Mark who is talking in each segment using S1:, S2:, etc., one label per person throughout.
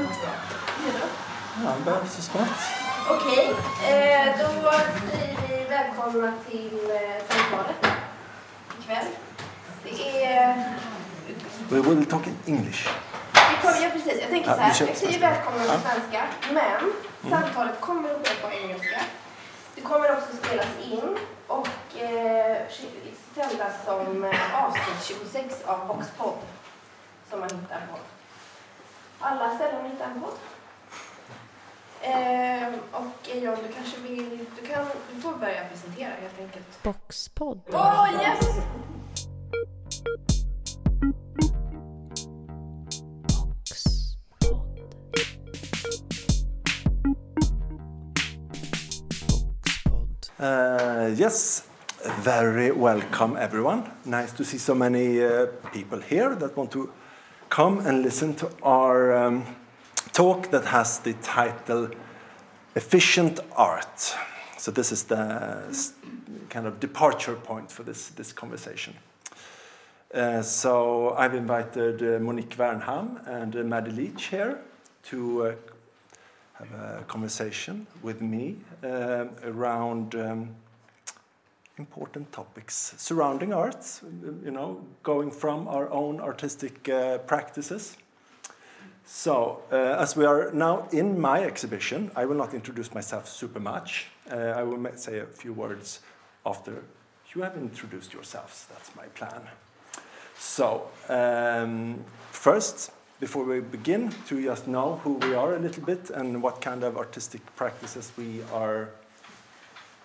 S1: Lisa? Ja, börjar så smått.
S2: Okej, eh, då säger vi välkomna till eh, samtalet ikväll. Det är...
S1: We will talk in English.
S2: Vi kommer, ja, precis. Jag tänker så
S1: vi
S2: här. Jag säger
S1: svenska.
S2: välkomna på svenska, men samtalet kommer att ske på engelska. Det kommer också spelas in och eh, sändas som avsnitt 26 av Voxpod som man hittar på alla ställen man hittar en podd. Eh, och John, du kanske vill... Du, kan, du får börja presentera helt enkelt.
S3: Boxpodd.
S2: Åh, yes!
S1: Uh, yes, very welcome everyone. Nice to see so many uh, people here that want to come and listen to our um, talk that has the title Efficient Art. So, this is the kind of departure point for this, this conversation. Uh, so, I've invited uh, Monique Wernhamn and uh, Maddie Leach here to uh, have a conversation with me uh, around um, important topics surrounding arts, you know, going from our own artistic uh, practices. So, uh, as we are now in my exhibition, I will not introduce myself super much. Uh, I will say a few words after you have introduced yourselves. That's my plan. So, um, first, before we begin, to just know who we are a little bit and what kind of artistic practices we are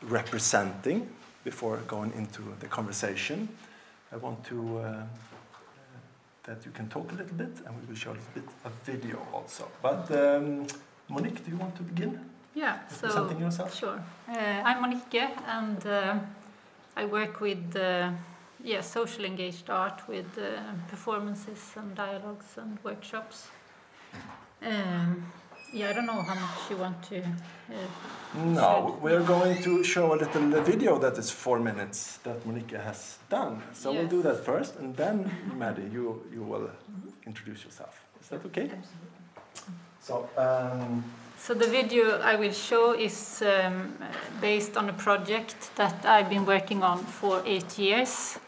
S1: representing before going into the conversation, I want to uh, that you can talk a little bit and we will show a little bit of video also. But um, Monique, do you want to begin?
S3: Yeah, so
S1: Presenting yourself?
S3: sure. Uh, I'm Monique, and uh, I work with uh, yeah social engaged art with uh, performances and dialogues and workshops. Um, yeah, I don't know how much you want to. Uh,
S1: No, we are going to show a little video that is four minutes that Monique has done. So we'll do that first, and then Maddie, you you will introduce yourself. Is that okay? Absolutely. So. Um,
S3: So the video I will show is um, based on a project that I've been working on for eight years,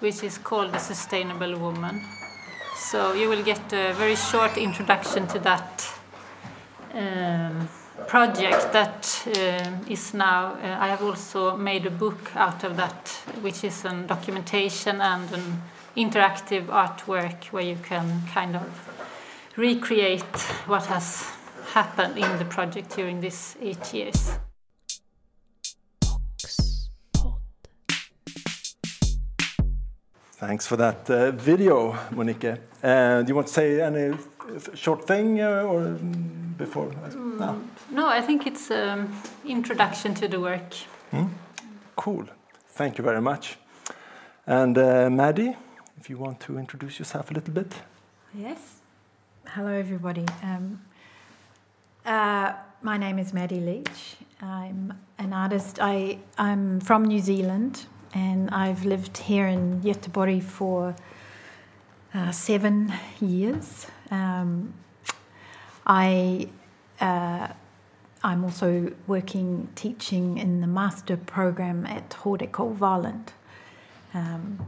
S3: which is called The Sustainable Woman. So you will get a very short introduction to that um, project that um is now. Uh, I have also made a book out of that, which is a documentation and an interactive artwork where you can kind of recreate what has happened in the project during these eight years.
S1: Thanks for that uh, video, Monique. Uh, do you want to say any short thing uh, or mm, before? No.
S3: No, I think it's an introduction to the work.
S1: Cool. Thank you very much. And uh, Maddie, if you want to introduce yourself a little bit.
S4: Yes. Hello, everybody. Um, uh, my name is Maddie Leach. I'm an artist. I, I'm from New Zealand and I've lived here in Göteborg for uh, seven years. Um, I, uh, I'm also working teaching in the master program at HDK-Valand. Um,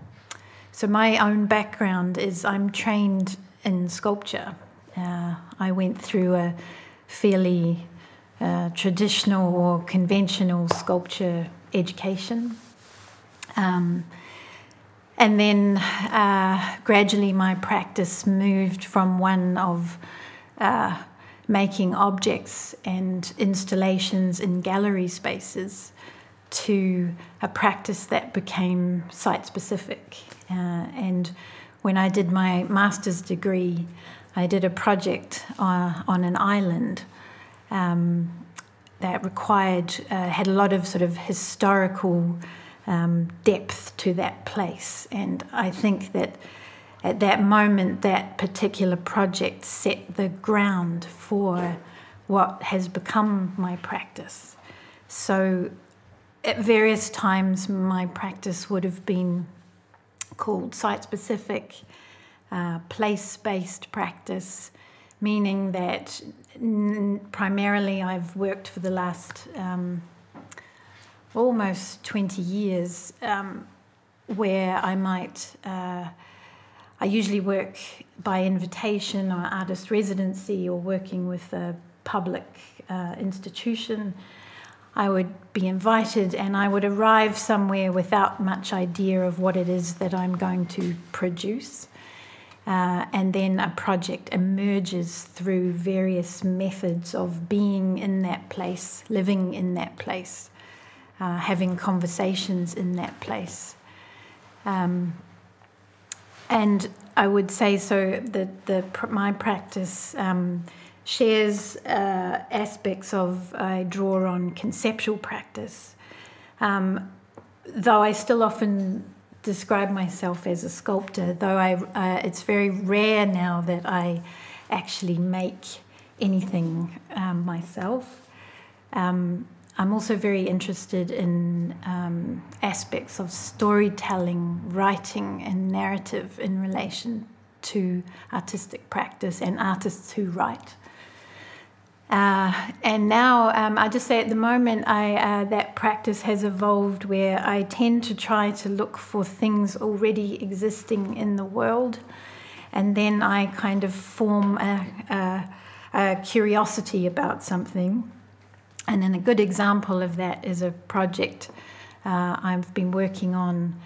S4: so my own background is I'm trained in sculpture. Uh, I went through a fairly uh, traditional or conventional sculpture education. Um, and then uh, gradually my practice moved from one of uh, making objects and installations in gallery spaces to a practice that became site specific. Uh, and when I did my master's degree, I did a project uh, on an island um, that required, uh, had a lot of sort of historical um, depth to that place. And I think that at that moment, that particular project set the ground for what has become my practice. So at various times, my practice would have been called site specific, uh, place based practice, meaning that n- primarily I've worked for the last um, almost 20 years um, where I might. Uh, I usually work by invitation or artist residency or working with a public uh, institution. I would be invited and I would arrive somewhere without much idea of what it is that I'm going to produce. Uh, and then a project emerges through various methods of being in that place, living in that place, uh, having conversations in that place. Um, and I would say so that the, my practice um, shares uh, aspects of I draw on conceptual practice, um, though I still often describe myself as a sculptor. Though I, uh, it's very rare now that I actually make anything um, myself. I'm also very interested in um, aspects of storytelling, writing, and narrative in relation to artistic practice and artists who write. Uh, and now, um, I just say at the moment, I, uh, that practice has evolved where I tend to try to look for things already existing in the world, and then I kind of form a, a, a curiosity about something and then a good example of that is a project uh, I've been working on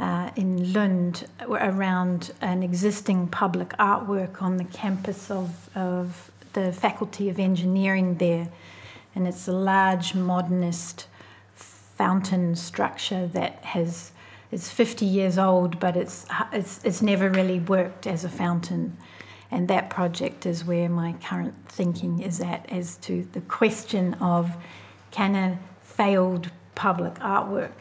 S4: uh, in Lund around an existing public artwork on the campus of, of the Faculty of Engineering there. And it's a large modernist fountain structure that has is 50 years old, but it's, it's, it's never really worked as a fountain. And that project is where my current thinking is at as to the question of can a failed public artwork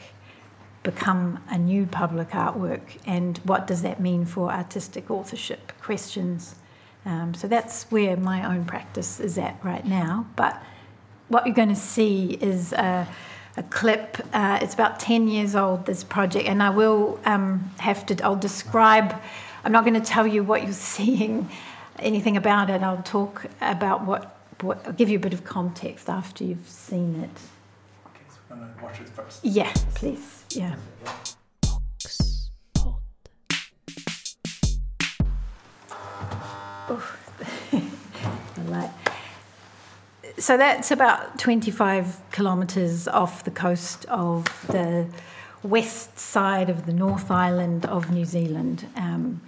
S4: become a new public artwork and what does that mean for artistic authorship questions. Um, so that's where my own practice is at right now. But what you're going to see is a, a clip. Uh, it's about 10 years old, this project, and I will um, have to, I'll describe I'm not going to tell you what you're seeing, anything about it. I'll talk about what, what I'll give you a bit of context after you've seen it.
S1: Okay, so we're going to watch it first.
S4: Yeah, please. Yeah. so that's about 25 kilometres off the coast of the west side of the North Island of New Zealand. Um,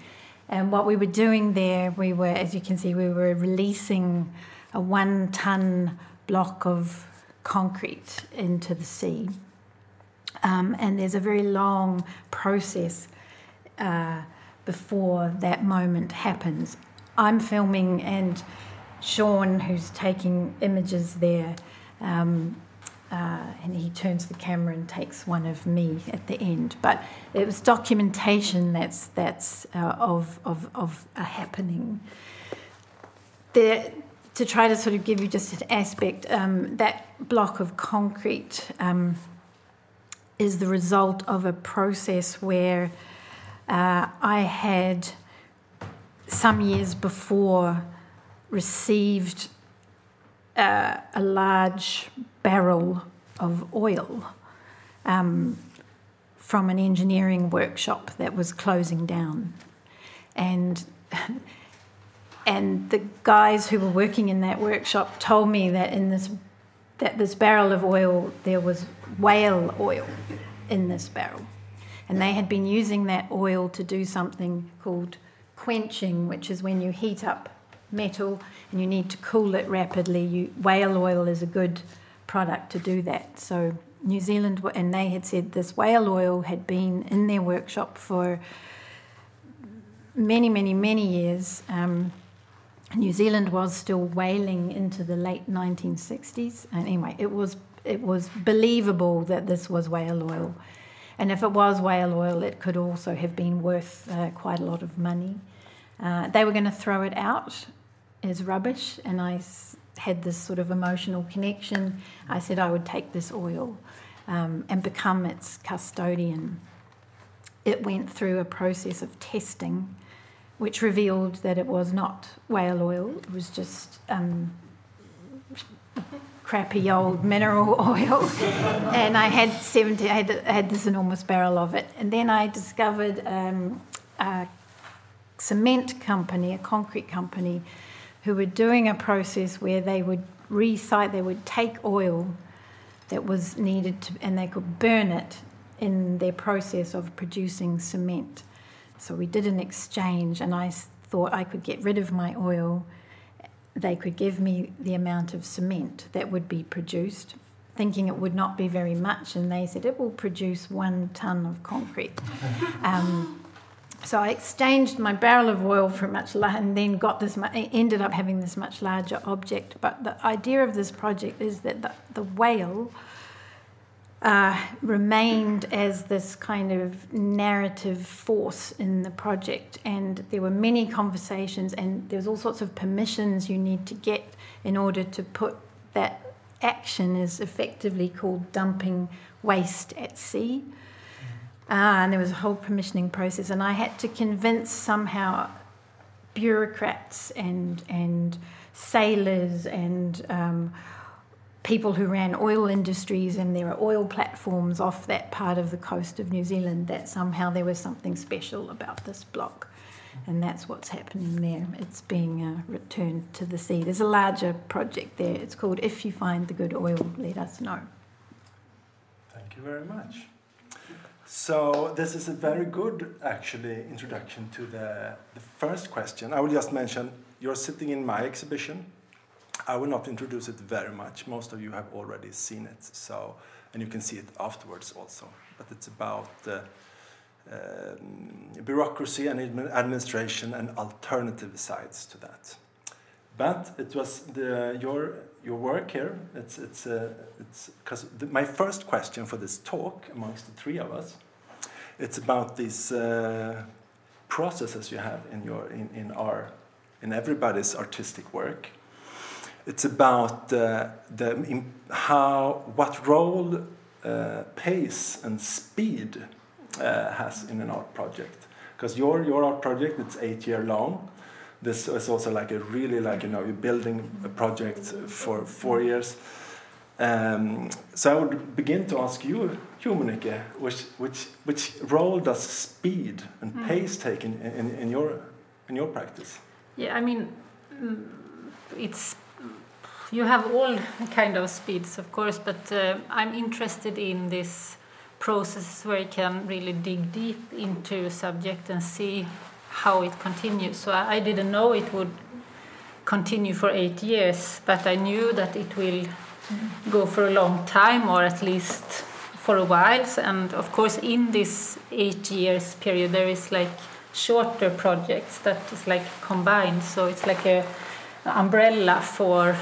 S4: and what we were doing there, we were, as you can see, we were releasing a one ton block of concrete into the sea. Um, and there's a very long process uh, before that moment happens. I'm filming, and Sean, who's taking images there, um, uh, and he turns the camera and takes one of me at the end. But it was documentation that's that's uh, of of of a happening. There, to try to sort of give you just an aspect, um, that block of concrete um, is the result of a process where uh, I had some years before received uh, a large barrel of oil um, from an engineering workshop that was closing down. And, and the guys who were working in that workshop told me that in this, that this barrel of oil, there was whale oil in this barrel. And they had been using that oil to do something called quenching, which is when you heat up metal and you need to cool it rapidly. You, whale oil is a good product to do that. So New Zealand, and they had said this whale oil had been in their workshop for many, many, many years. Um, New Zealand was still whaling into the late 1960s. And anyway, it was it was believable that this was whale oil, and if it was whale oil, it could also have been worth uh, quite a lot of money. Uh, they were going to throw it out as rubbish, and I had this sort of emotional connection, I said I would take this oil um, and become its custodian. It went through a process of testing which revealed that it was not whale oil. It was just um, crappy old mineral oil. and I had 70, I had, had, this enormous barrel of it. And then I discovered um, a cement company, a concrete company, who were doing a process where they would recite, they would take oil that was needed to, and they could burn it in their process of producing cement. So we did an exchange, and I thought I could get rid of my oil. They could give me the amount of cement that would be produced, thinking it would not be very much, and they said it will produce one ton of concrete. Um, so I exchanged my barrel of oil for much larger, and then got this. Ended up having this much larger object. But the idea of this project is that the, the whale uh, remained as this kind of narrative force in the project. And there were many conversations, and there's all sorts of permissions you need to get in order to put that action is effectively called dumping waste at sea. Uh, and there was a whole permissioning process, and I had to convince somehow bureaucrats and and sailors and um, people who ran oil industries and there are oil platforms off that part of the coast of New Zealand that somehow there was something special about this block. And that's what's happening there. It's being uh, returned to the sea. There's a larger project there. It's called If You Find the Good Oil, Let Us Know.
S1: Thank you very much. So this is a very good, actually, introduction to the, the first question. I will just mention you're sitting in my exhibition, I will not introduce it very much. Most of you have already seen it, so and you can see it afterwards also. But it's about uh, um, bureaucracy and administration and alternative sides to that. But it was the, your your work here. It's it's uh, it's because my first question for this talk amongst the three of us, it's about these uh, processes you have in your in, in our in everybody's artistic work it's about uh, the, how, what role uh, pace and speed uh, has in an art project. Because your, your art project, it's eight year long. This is also like a really like, you know, you're building a project for four years. Um, so I would begin to ask you, you which, which, which role does speed and mm. pace take in, in, in, your, in your practice?
S3: Yeah, I mean, mm, it's you have all kind of speeds, of course, but uh, I'm interested in this process where you can really dig deep into a subject and see how it continues. So I, didn't know it would continue for eight years, but I knew that it will go for a long time, or at least for a while. And of course, in this eight years period, there is like shorter projects that is like combined. So it's like a umbrella for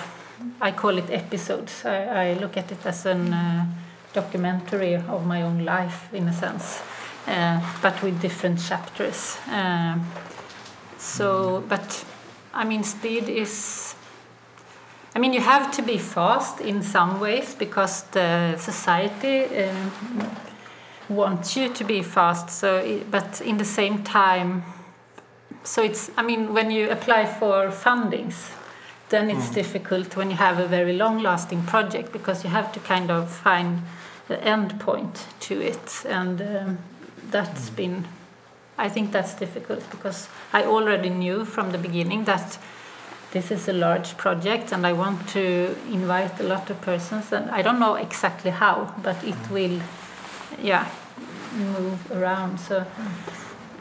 S3: I call it episodes. I, I look at it as a uh, documentary of my own life, in a sense, but with different chapters. Uh, so, but I mean, speed is. I mean, you have to be fast in some ways because the society um, wants you to be fast. So, but in the same time, so it's. I mean, when you apply for fundings then it's mm. difficult when you have a very long lasting project because you have to kind of find the end point to it and um, that's mm. been i think that's difficult because i already knew from the beginning that this is a large project and i want to invite a lot of persons and i don't know exactly how but it mm. will yeah move around so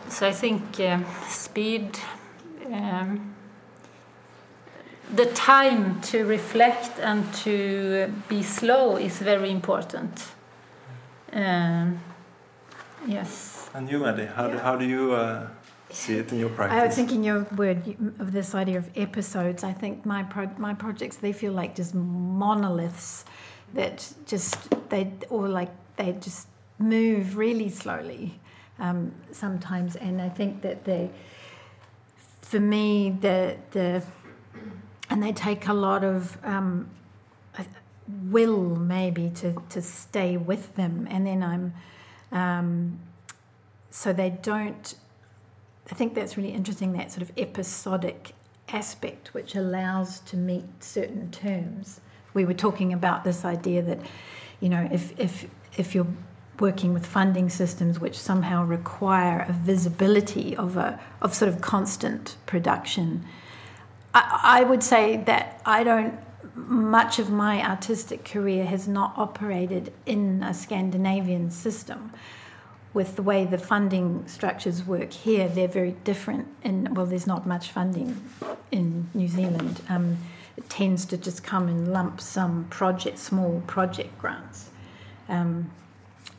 S3: so i think um, speed um, the time to reflect and to be slow is very important. Um, yes.
S1: And you, Maddie, how, yeah. do, how do you uh, see it in your practice?
S4: I was thinking your word of this idea of episodes. I think my pro- my projects they feel like just monoliths that just they or like they just move really slowly um, sometimes, and I think that they, for me, the the and they take a lot of um, will maybe to, to stay with them and then i'm um, so they don't I think that's really interesting. That sort of episodic aspect, which allows to meet certain terms. We were talking about this idea that, you know, if if if you're working with funding systems which somehow require a visibility of a of sort of constant production, I, I would say that I don't. Much of my artistic career has not operated in a Scandinavian system with the way the funding structures work here, they're very different. And well, there's not much funding in New Zealand. Um, it tends to just come in lump sum project, small project grants. Um,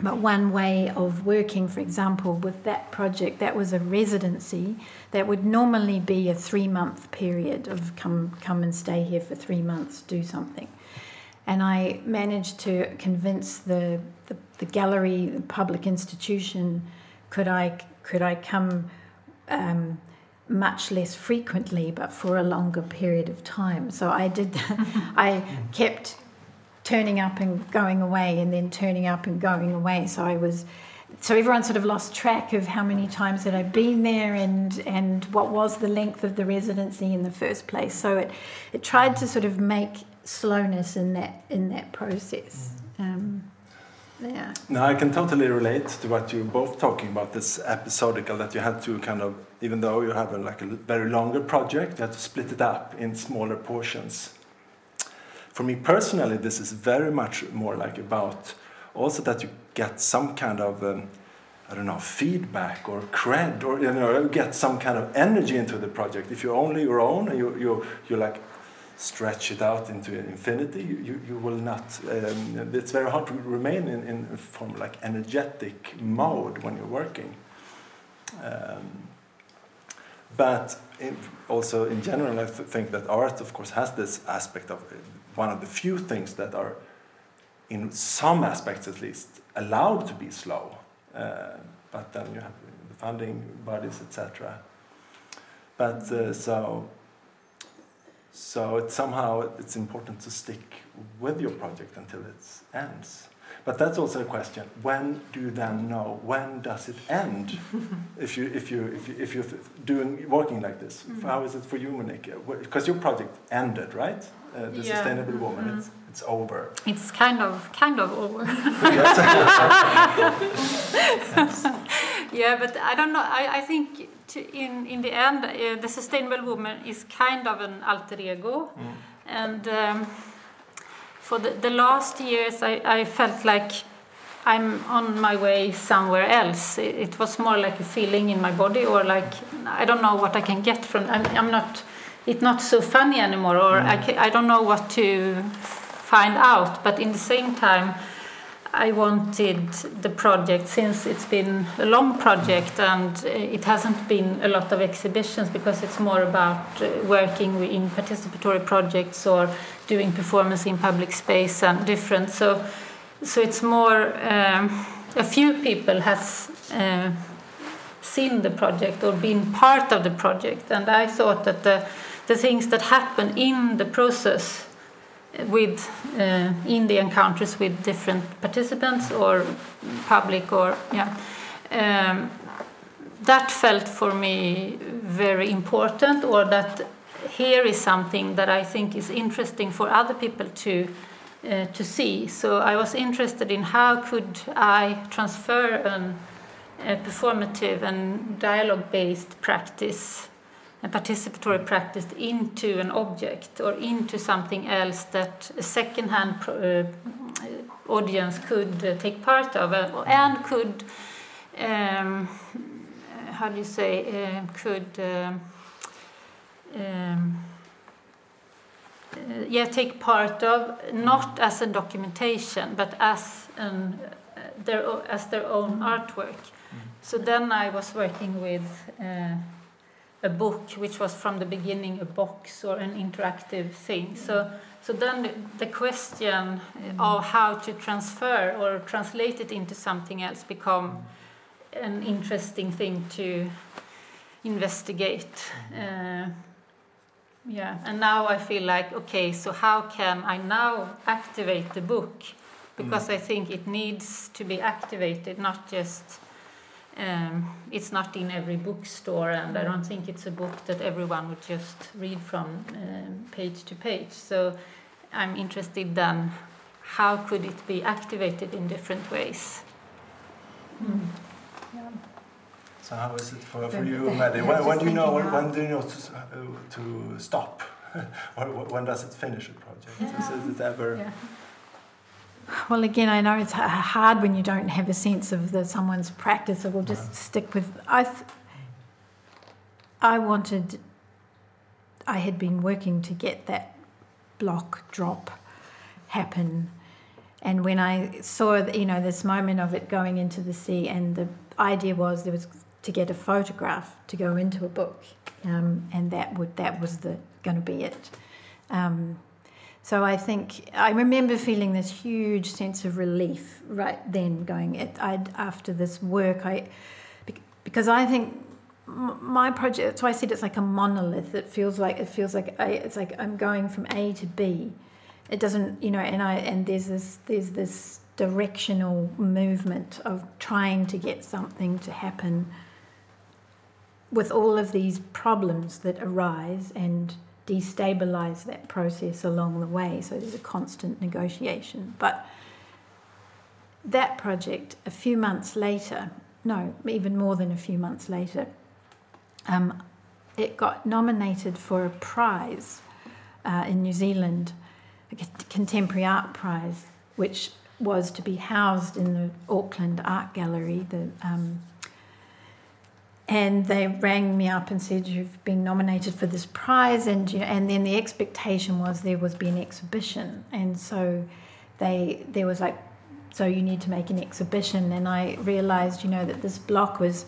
S4: but one way of working, for example, with that project, that was a residency that would normally be a three month period of come, come and stay here for three months, do something. And I managed to convince the, the, the gallery, the public institution, could I, could I come um, much less frequently, but for a longer period of time. So I did, I kept turning up and going away, and then turning up and going away. So I was, so everyone sort of lost track of how many times had I been there and and what was the length of the residency in the first place. So it it tried to sort of make slowness in that in that process. Um, yeah.
S1: Now I can totally relate to what you're both talking about. This episodical that you had to kind of, even though you have a, like a very longer project, you had to split it up in smaller portions. For me personally, this is very much more like about also that you get some kind of um, I don't know feedback or cred or you know get some kind of energy into the project. If you're only your own and you you you like stretch it out into infinity, you, you, will not. Um, it's very hard to remain in, in form like energetic mode when you're working. Um, but also in general, I think that art, of course, has this aspect of one of the few things that are, in some aspects at least, allowed to be slow. Uh, but then you have the funding bodies, etc. But uh, so so it's somehow it's important to stick with your project until it ends. But that's also a question. When do you then know? When does it end? if you if you if you if you're doing working like this, mm -hmm. how is it for you, Monique? Because your project ended, right? Uh, the yeah. Sustainable Woman. Mm -hmm. It's it's over.
S3: It's kind of kind of over. yeah, but I don't know. I I think in, in the end, uh, the sustainable woman is kind of an alter ego. Mm. And um, for the, the last years, I, I felt like I'm on my way somewhere else. It, it, was more like a feeling in my body, or like I don't know what I can get from. I'm, I'm not. It's not so funny anymore, or mm. I, can, I don't know what to find out. But in the same time, I wanted the project since it's been a long project and uh, it hasn't been a lot of exhibitions because it's more about uh, working in participatory projects or doing performance in public space and different. So, so it's more um, a few people has uh, seen the project or been part of the project, and I thought that the the things that happen in the process with uh, in the encounters with different participants or public or yeah um, that felt for me very important or that here is something that I think is interesting for other people to uh, to see. So I was interested in how could I transfer an, a performative and dialogue based practice a participatory practice into an object or into something else that a second-hand uh, audience could uh, take part of uh, and could um, how do you say uh, could um, um, uh, yeah take part of not as a documentation but as an uh, their as their own artwork mm. so then I was working with a book which was from the beginning a box or an interactive thing. So, so then the question of how to transfer or translate it into something else become an interesting thing to investigate. Uh, yeah, and now I feel like okay, so how can I now activate the book? Because mm. I think it needs to be activated, not just um, it's not in every bookstore, and I don't think it's a book that everyone would just read from um, page to page. So I'm interested then, how could it be activated in different ways?
S4: Mm.
S1: Yeah. So how is it for, for you, Maddie? When, when do you know when, when do you know to, uh, to stop? or when does it finish a project? Is, is it ever?
S3: Yeah.
S4: Well, again, I know it's hard when you don't have a sense of the, someone's practice. I will just
S1: Yeah.
S4: stick with. I, th- I wanted. I had been working to get that block drop happen, and when I saw, you know, this moment of it going into the sea, and the idea was there was to get a photograph to go into a book, um, and that would that was the going to be it. Um, so I think I remember feeling this huge sense of relief right then, going it. After this work, I because I think my project. Why I said it's like a monolith. It feels like it feels like I, it's like I'm going from A to B. It doesn't, you know, and I and there's this there's this directional movement of trying to get something to happen with all of these problems that arise and destabilize that process along the way. So there's a constant negotiation. But that project, a few months later, no, even more than a few months later, um, it got nominated for a prize uh, in New Zealand, a contemporary art prize, which was to be housed in the Auckland Art Gallery. The um, and they rang me up and said you've been nominated for this prize and you know, and then the expectation was there was be an exhibition. And so they there was like so you need to make an exhibition. And I realized you know that this block was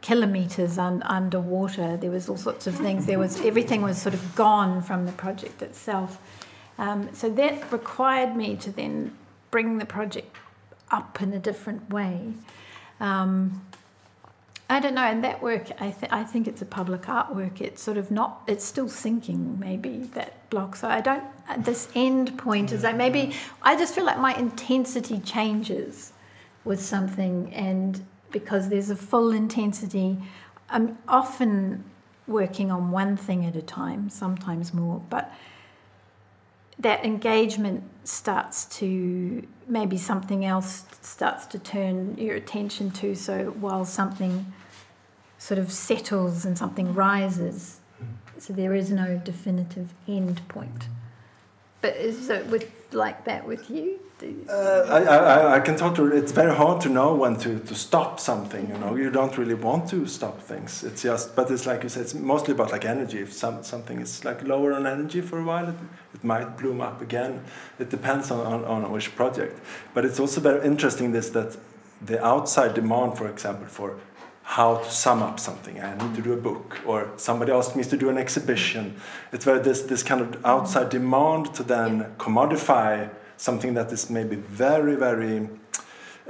S4: kilometers un, underwater. There was all sorts of things. There was everything was sort of gone from the project itself. Um, so that required me to then bring the project up in a different way. Um, I don't know, and that work, I, th- I think it's a public artwork. It's sort of not, it's still sinking, maybe, that block. So I don't, uh, this end point is that maybe, I just feel like my intensity changes with something, and because there's a full intensity, I'm often working on one thing at a time, sometimes more, but that engagement starts to maybe something else starts to turn your attention to. So while something sort of settles and something rises, so there is no definitive end point. But is it with like that with you?
S1: Uh, I, I, I can totally. It's very hard to know when to, to stop something. You know, you don't really want to stop things. It's just, but it's like you said, it's mostly about like energy. If some something is like lower on energy for a while, it, it might bloom up again. It depends on, on, on which project. But it's also very interesting this that the outside demand, for example, for how to sum up something. I need to do a book, or somebody asked me to do an exhibition. It's very this this kind of outside demand to then commodify something that is maybe very very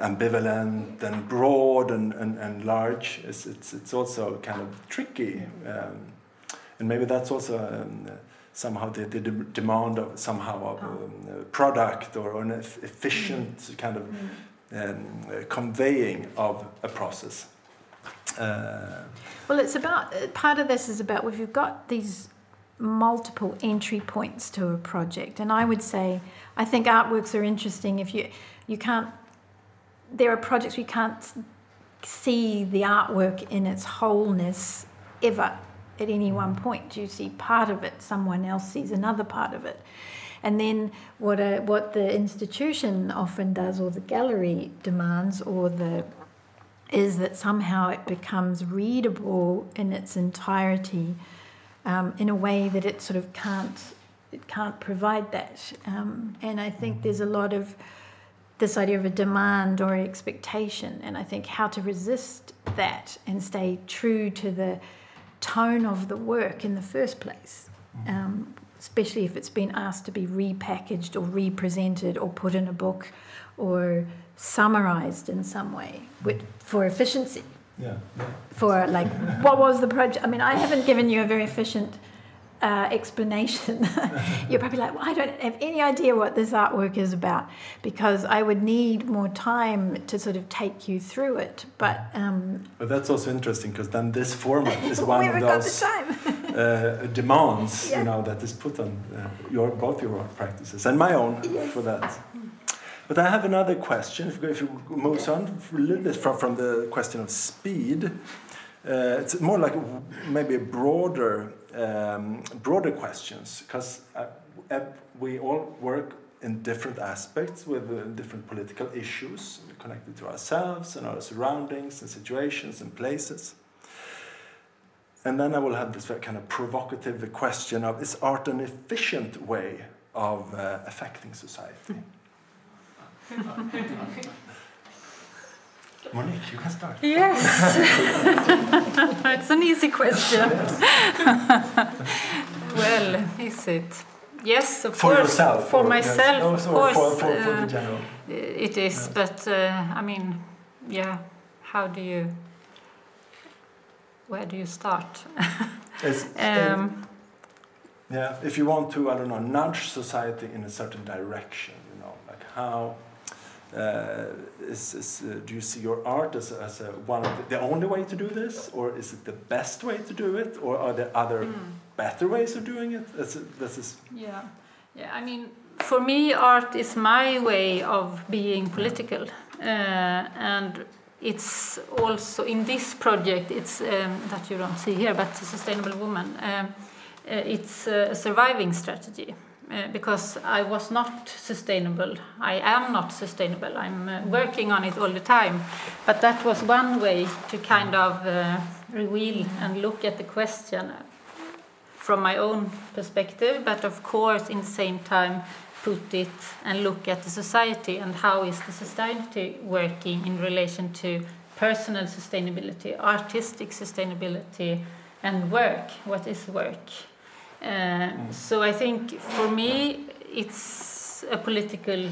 S1: ambivalent and broad and, and, and large. It's, it's it's also kind of tricky, um, and maybe that's also. Um, somehow the, the de- demand of somehow of um, a product or an eff- efficient kind of um, uh, conveying of a process. Uh,
S4: Well, it's about uh, part of this is about if you've got these multiple entry points to a project, and I would say I think artworks are interesting if you you can't. There are projects you can't see the artwork in its wholeness ever at any one point. You see part of it, someone else sees another part of it. And then what a, what the institution often does, or the gallery demands, or the is that somehow it becomes readable in its entirety um, in a way that it sort of can't it can't provide that. Um, and I think there's a lot of this idea of a demand or expectation, and I think how to resist that and stay true to the tone of the work in the first place. Um, especially if it's been asked to be repackaged or represented or put in a book or summarized in some way with, for efficiency
S1: yeah, yeah.
S4: for like what was the project i mean i haven't given you a very efficient uh, explanation, you're probably like, well, I don't have any idea what this artwork is about because I would need more time to sort of take you through it. But, um,
S1: but that's also interesting because then this format is one of
S4: got
S1: those
S4: the time.
S1: uh, demands,
S4: Yeah.
S1: you know, that is put on uh, your both your art practices and my own
S4: Yes.
S1: for that. But I have another question. If, if you move on a little bit from, from the question of speed, uh, it's more like maybe broader, um, broader questions because uh, uh, we all work in different aspects with uh, different political issues connected to ourselves and our surroundings and situations and places. And then I will have this kind of provocative question of is art an efficient way of uh, affecting society? Monique, you can start.
S3: Yes. it's an easy question. well, is it? Yes, of
S1: For
S3: course.
S1: yourself?
S3: For
S1: or-
S3: myself,
S1: yes,
S3: of course.
S1: For, for, for
S3: uh,
S1: the general.
S3: it is, but uh, I mean, yeah, how do you. Where do you start? Um,
S1: yeah, if you want to, I don't know, nudge society in a certain direction, you know, like how uh, is, is, uh, do you see your art as, as a, one of the, the only way to do this, or is it the best way to do it, or are there other
S3: mm.
S1: better ways of doing it? This is, this is
S3: Yeah, yeah. I mean, for me, art is my way of being political, uh, and it's also in this project. It's um, that you don't see here, but sustainable woman. Um, uh, it's a surviving strategy. Uh, because I was not sustainable. I am not sustainable. I'm uh, working on it all the time. But that was one way to kind of uh, reveal and look at the question from my own perspective, but of course, in the same time, put it and look at the society and how is the society working in relation to personal sustainability, artistic sustainability, and work. What is work? Uh, so I think for me, it's a political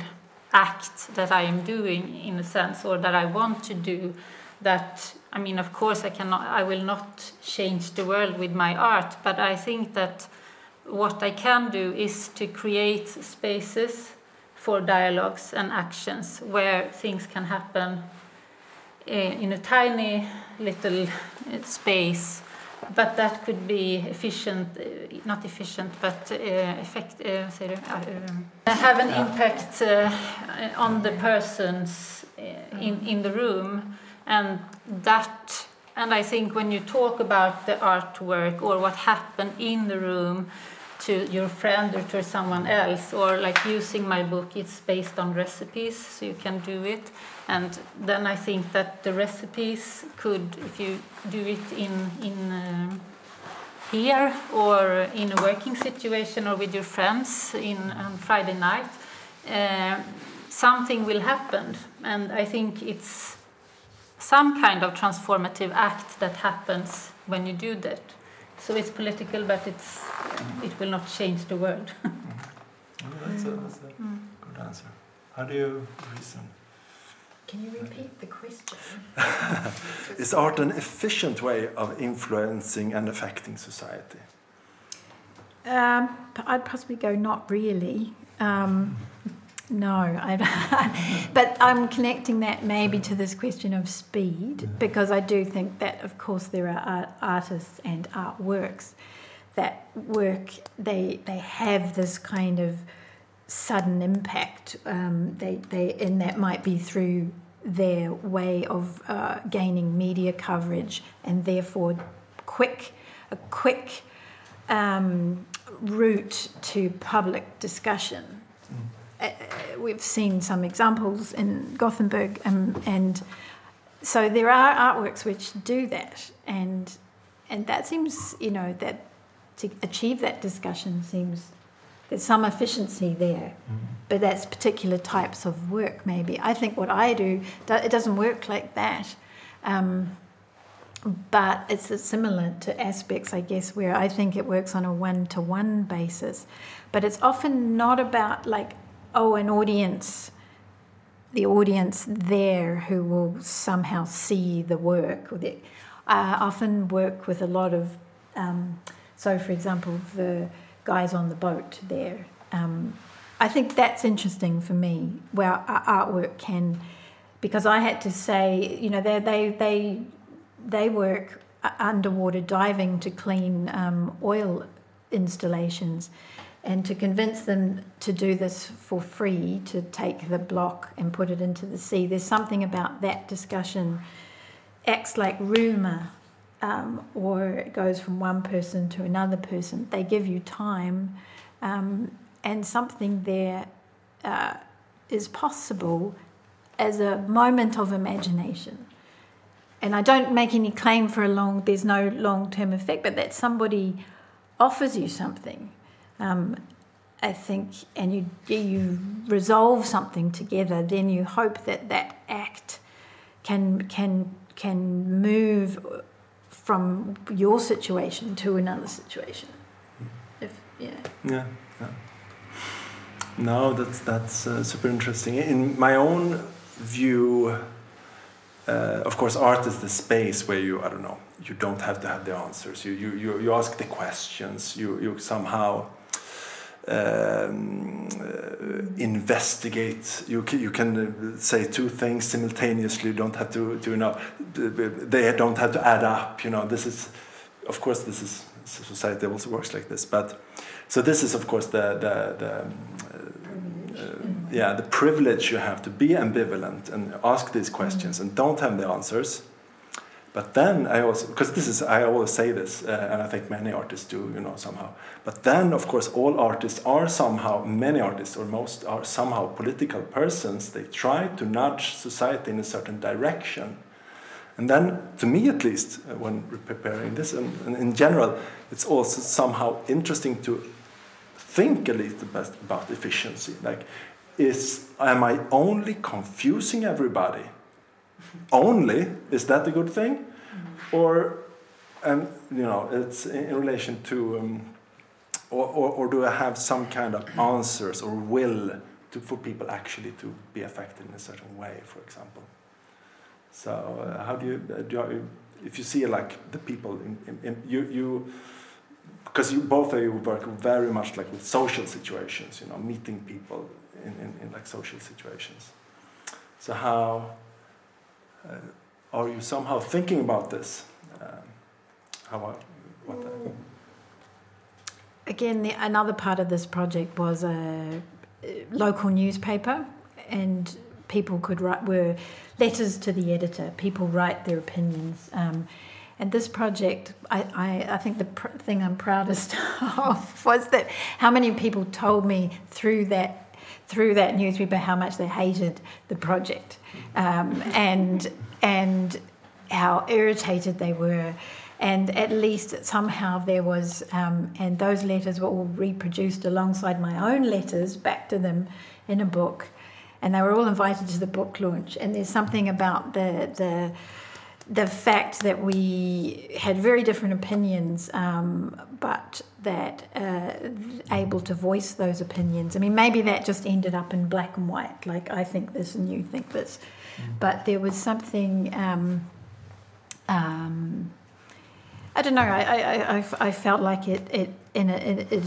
S3: act that I am doing in a sense, or that I want to do. That I mean, of course, I cannot, I will not change the world with my art, but I think that what I can do is to create spaces for dialogues and actions where things can happen eh, in a tiny little eh, space, but that could be efficient, eh, not efficient, but uh, effect, uh, um, have an impact on the persons in, in the room, and that. And I think when you talk about the artwork or what happened in the room, to your friend or to someone else or like using my book it's based on recipes so you can do it. And then i think that the recipes could if you do it in in um, here or in a working situation or with your friends in on friday night uh, something will happen. And i think it's some kind of transformative act that happens when you do that so it's political, but it's it will not change the world.
S1: that's a, that's a good answer. How do you reason?
S4: Can you repeat the question?
S1: Is art an efficient way of influencing and affecting society?
S4: Um, p- I'd possibly go not really. Um, no, I, but I'm connecting that maybe to this question of speed because I do think that, of course, there are art, artists and artworks that work. They they have this kind of sudden impact. Um, they they and that might be through their way of uh, gaining media coverage and therefore quick a quick um, route to public discussion. Uh, we've seen some examples in Gothenburg, um, and so there are artworks which do that, and and that seems, you know, that to achieve that discussion seems there's some efficiency there, but that's particular types of work. Maybe I think what I do do- it doesn't work like that. Um, but it's similar to aspects, I guess, where I think it works on a one to one basis. But it's often not about, like, oh, an audience, the audience there who will somehow see the work. I often work with a lot of um, So, for example, the guys on the boat there, um, I think that's interesting for me, where artwork can, because I had to say, you know, they they they they work underwater diving to clean um, oil installations, and to convince them to do this for free, to take the block and put it into the sea. There's something about that discussion acts like rumor um, or it goes from one person to another person. They give you time, um, and something there uh, is possible as a moment of imagination. And I don't make any claim for a long, there's no long term effect, but that somebody offers you something. Um, I think, and you you resolve something together, then you hope that that act can can can move from your situation to another situation. If yeah.
S1: Yeah. yeah. No, that's that's uh, super interesting. In my own view, uh, of course, art is the space where you I don't know you don't have to have the answers. You you you, you ask the questions. You you somehow. Um, uh, investigate. You can, you can uh, say two things simultaneously. You don't have to, to you know, they don't have to add up. You know, this is, of course, this is society also works like this. But so this is, of course, the the, the uh, uh, yeah the privilege you have to be ambivalent and ask these questions and don't have the answers but then I also, because this is, I always say this, uh, and I think many artists do, you know, somehow. But then, of course, all artists are somehow, many artists or most are somehow political persons. They try to nudge society in a certain direction. And then, to me at least, uh, when preparing this, and, and, in general, it's also somehow interesting to think a little bit about efficiency. Like, is am I only confusing everybody? Only, is that a good thing? Or, and you know, it's in relation to, um, or, or, or, do I have some kind of answers or will to, for people actually to be affected in a certain way, for example? So, uh, how do you, uh, do you, if you see like the people in, in, in you, you because you both of you work very much like with social situations, you know, meeting people in, in, in like social situations. So how uh, are you somehow thinking about this? Um, how, what the,
S4: Again, the, another part of this project was a, a local newspaper, and people could write were letters to the editor. People write their opinions. Um, and this project, I, I, I think the pr- thing I'm proudest of was that how many people told me through that through that newspaper how much they hated the project um, and and how irritated they were. And at least somehow there was, um, and those letters were all reproduced alongside my own letters back to them in a book. And they were all invited to the book launch. And there's something about the, the, the fact that we had very different opinions, um, but that uh, able to voice those opinions. I mean, maybe that just ended up in black and white, like I think this and you think this. But there was something. Um, um, I don't know. I, I, I, I felt like it it, in a, it it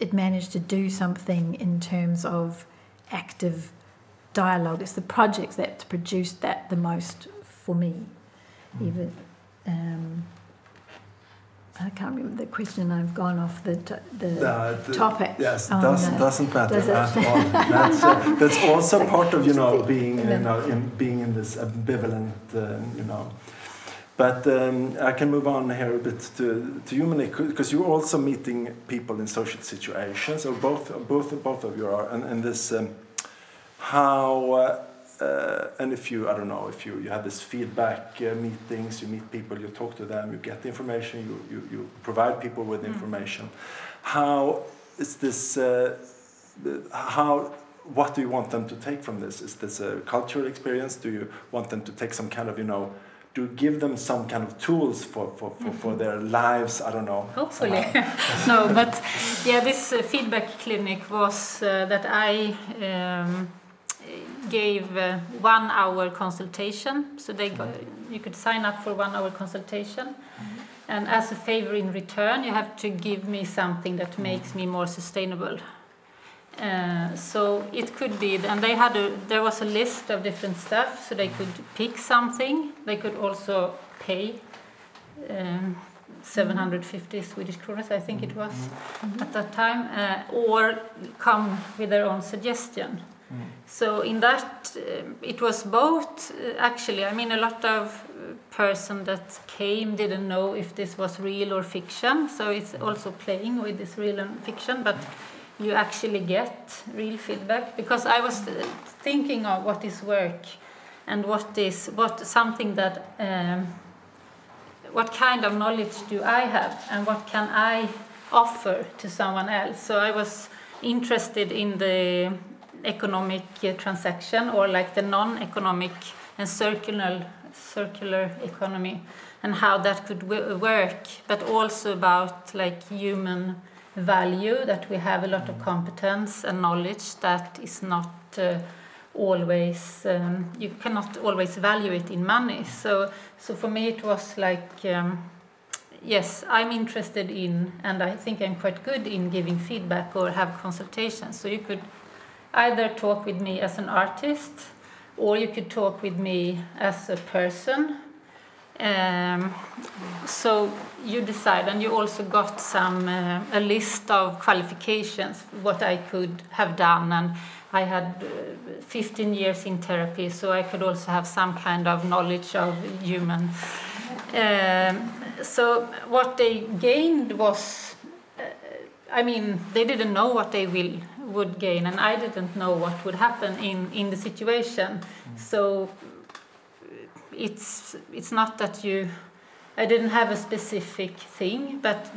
S4: it managed to do something in terms of active dialogue. It's the projects that produced that the most for me, even. Um, I can't remember the question. I've gone off the the, uh, the topic.
S1: Yes, oh, does, no. doesn't matter Does at all. That's, uh, that's also part of you know being you know in, being in this ambivalent uh, you know. But um, I can move on here a bit to to you, because you're also meeting people in social situations, or both both both of you are, and, and this um, how uh, and if you, I don't know, if you, you have this feedback uh, meetings, you meet people, you talk to them, you get the information, you, you, you provide people with mm. information. How is this, uh, how, what do you want them to take from this? Is this a cultural experience? Do you want them to take some kind of, you know, to give them some kind of tools for, for, for, for mm-hmm. their lives i don't know
S3: hopefully no but yeah this uh, feedback clinic was uh, that i um, gave uh, one hour consultation. So they go, you could sign up for one hour consultation. Mm -hmm. and as a favor in return, you have to give me something that makes me more sustainable. Uh, so it could be, and they had a, there was a list of different stuff, so they could pick something. They could also pay um, 750 Swedish kronas, I think it was
S1: Mm-hmm.
S3: at that time, uh, or come with their own suggestion. So in that, um it was both uh, actually. I mean, a lot of uh, person that came didn't know if this was real or fiction. So it's also playing with this real and fiction, but you actually get real feedback because I was uh, thinking of what is work and what is what something that. Um, what kind of knowledge do I have and what can I offer to someone else? So I was interested in the economic uh, transaction or like the non-economic and circular circular economy and how that could work but also about like human value that we have a lot of competence and knowledge that is not uh, always um, you cannot always value it in money. So so for me it was like um, yes i'm interested in and i think i'm quite good in giving feedback or have consultations. So you could either talk with me as an artist or you could talk with me as a person um, so you decide and you also got some uh, a list of qualifications what i could have done and I had uh, 15 years in therapy, so I could also have some kind of knowledge of human. Um, so what they gained was, uh, I mean, they didn't know what they will would gain, and I didn't know what would happen in in the situation. So it's it's not that you, I didn't have a specific thing, but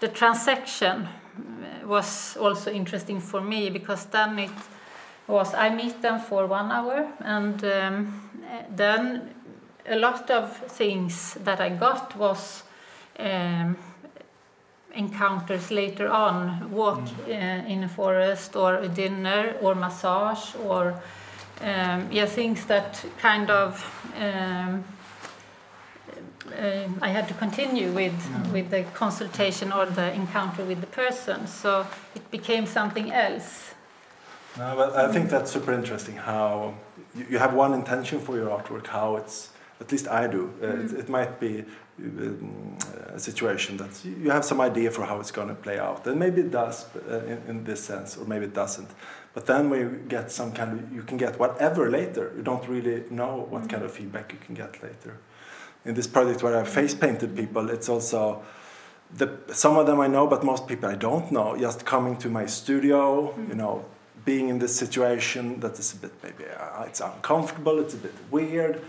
S3: the transaction was also interesting for me because then it was I meet them for one hour and um, then a lot of things that I got was um, encounters later on walk uh, in a forest or a dinner or massage or um, yeah things that kind of um, uh, I had to continue with with the consultation or the encounter with the person. So it became something else.
S1: No, but I think that's super interesting how you, you have one intention for your artwork, how it's, at least I do. Uh, it, it might be situation that you have some idea for how it's going to play out. And maybe it does uh, in, in this sense, or maybe it doesn't. But then you get some kind of, you can get whatever later. You don't really know what kind of feedback you can get later. In this project where I face painted people, it's also the, some of them I know, but most people I don't know. Just coming to my studio, you know, being in this situation that is a bit maybe uh, it's uncomfortable, it's a bit weird.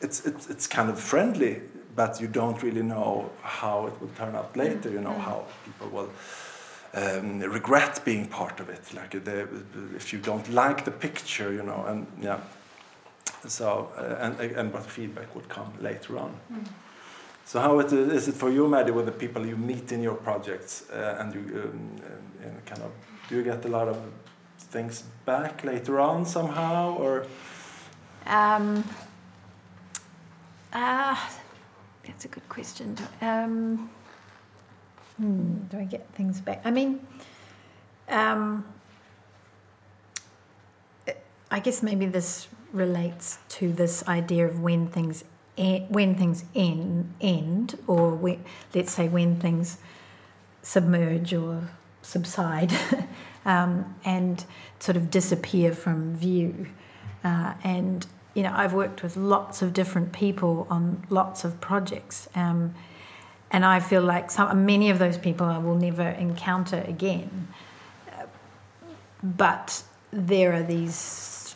S1: It's, it's, it's kind of friendly, but you don't really know how it will turn out later. You know how people will um, regret being part of it. Like the, if you don't like the picture, you know, and yeah. So uh, and and what feedback would come later on. So how it, is it for you, Maddie, with the people you meet in your projects, uh, and you um, and kind of do you get a lot of things back later on somehow, or
S4: Um, ah, that's a good question. Um, hmm, do I get things back? I mean, um, I guess maybe this relates to this idea of when things when things end, end or when, let's say when things submerge or subside um, and sort of disappear from view. Uh, and you know, I've worked with lots of different people on lots of projects, um, and I feel like some many of those people I will never encounter again. But there are these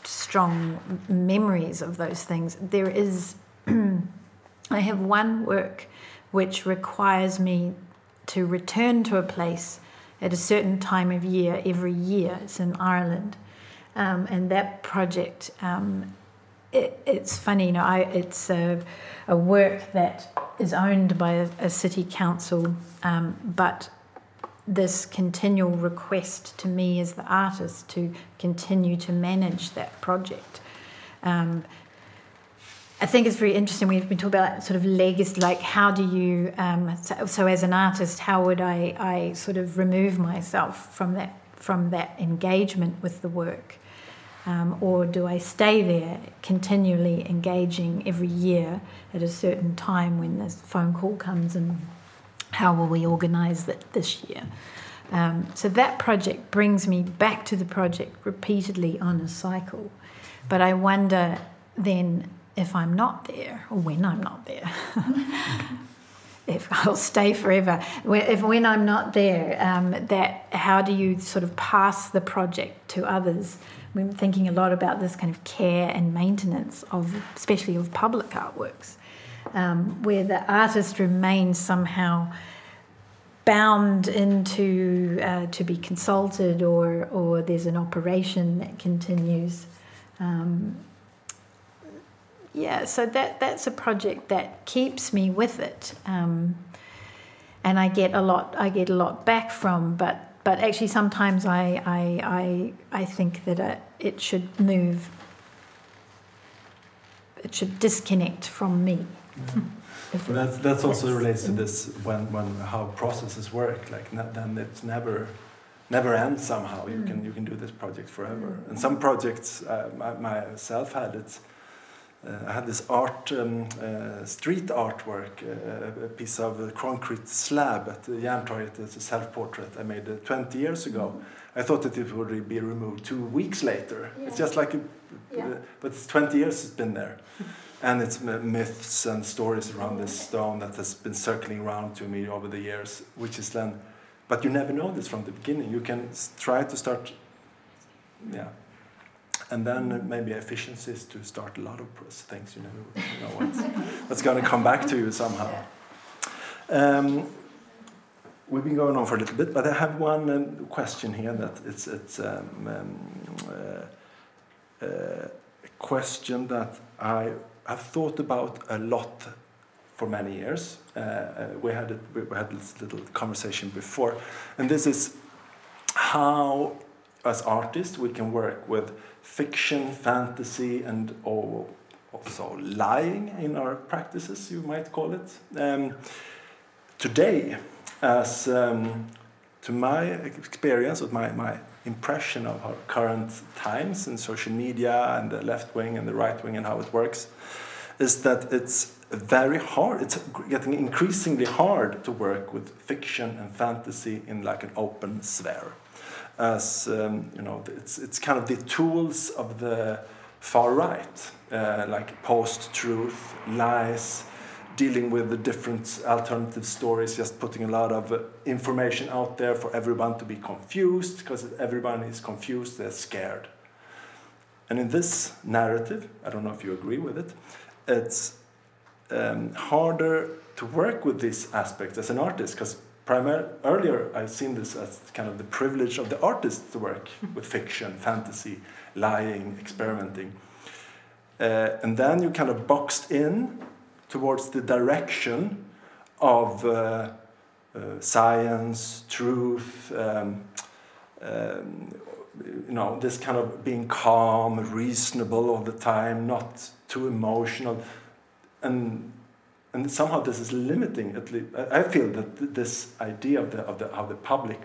S4: strong memories of those things. There is, I have one work which requires me to return to a place at a certain time of year every year. It's in Ireland, um, and that project. Um, it, it's funny, you know. I, it's a, a work that is owned by a, a city council, um, but this continual request to me as the artist to continue to manage that project. Um, I think it's very interesting. We've been talking about sort of legacy, like how do you, um, so, so, as an artist, how would I, I sort of remove myself from that, from that engagement with the work? Um, or do I stay there continually engaging every year at a certain time when this phone call comes and how will we organise that this year? Um, so that project brings me back to the project repeatedly on a cycle. But I wonder then if I'm not there or when I'm not there. if I'll stay forever. If when I'm not there, um, that how do you sort of pass the project to others? We're thinking a lot about this kind of care and maintenance of, especially of public artworks, um, where the artist remains somehow bound into uh, to be consulted, or or there's an operation that continues. Um, yeah, so that that's a project that keeps me with it, um, and I get a lot. I get a lot back from, but but actually sometimes I I I, I think that it, it should move. It should disconnect from me.
S1: Yeah. that's that's also relates to this when when how processes work. Like then it's never never ends somehow. You mm. can you can do this project forever. Mm. And some projects uh, myself had it uh, I had this art, um, uh, street artwork, uh, a piece of concrete slab at the Järntorget. It's a self-portrait I made 20 years ago. I thought that it would be removed two weeks later. Yeah. It's just like, a, yeah. but it's 20 years it's been there. and it's myths and stories around this stone that has been circling around to me over the years, which is then, but you never know this from the beginning. You can try to start, yeah, and then maybe efficiencies to start a lot of things. You never know what's, what's going to come back to you somehow. Um, we've been going on for a little bit, but I have one um, question here that it's it's um, um uh, uh, a question that I have thought about a lot for many years. Uh, uh we had it, we had this little conversation before, and this is how, as artists, we can work with fiction, fantasy, and also lying in our practices, you might call it. Um, today, as um, to my experience, with my, my impression of our current times in social media and the left wing and the right wing and how it works, is that it's very hard. It's getting increasingly hard to work with fiction and fantasy in like an open sphere as um, you know, it's it's kind of the tools of the far right, uh, like post-truth, lies, dealing with the different alternative stories, just putting a lot of uh, information out there for everyone to be confused, because everyone is confused, they're scared. And in this narrative, I don't know if you agree with it, it's um, harder to work with these aspects as an artist because primary, earlier I've seen this as kind of the privilege of the artist to work with fiction, fantasy, lying, experimenting. Uh, and then you kind of boxed in towards the direction of uh, uh, science, truth, um, um, you know, this kind of being calm, reasonable all the time, not too emotional. And and somehow this is limiting. At least, I feel that this idea of the of the how the public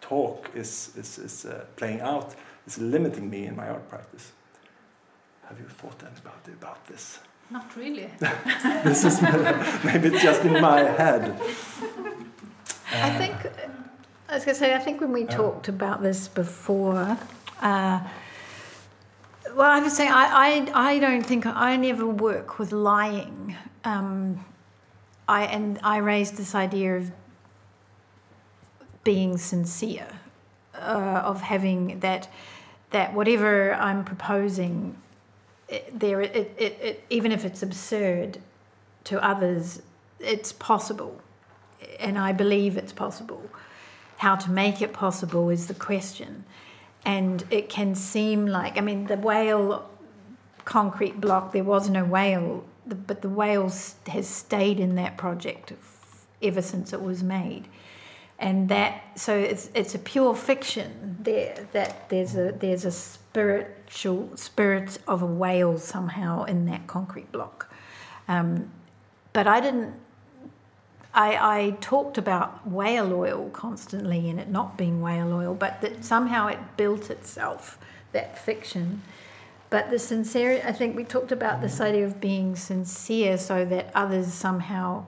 S1: talk is is, is uh, playing out is limiting me in my art practice. Have you thought anybody about this?
S3: Not really.
S1: this is maybe it's just in my head.
S4: I think I was going to say I think when we uh, talked about this before. Uh, well, I was saying, I, I, I don't think I never work with lying um, I and I raised this idea of being sincere, uh, of having that that whatever I'm proposing, it, there it, it, it, even if it's absurd to others, it's possible, and I believe it's possible. How to make it possible is the question, and it can seem like I mean the whale concrete block. There was no whale the, but the whales has stayed in that project ever since it was made. and that so it's it's a pure fiction there that there's a there's a spiritual spirit of a whale somehow in that concrete block um, but I didn't I, I talked about whale oil constantly and it not being whale oil but that somehow it built itself that fiction but the sincerity I think we talked about this idea of being sincere so that others somehow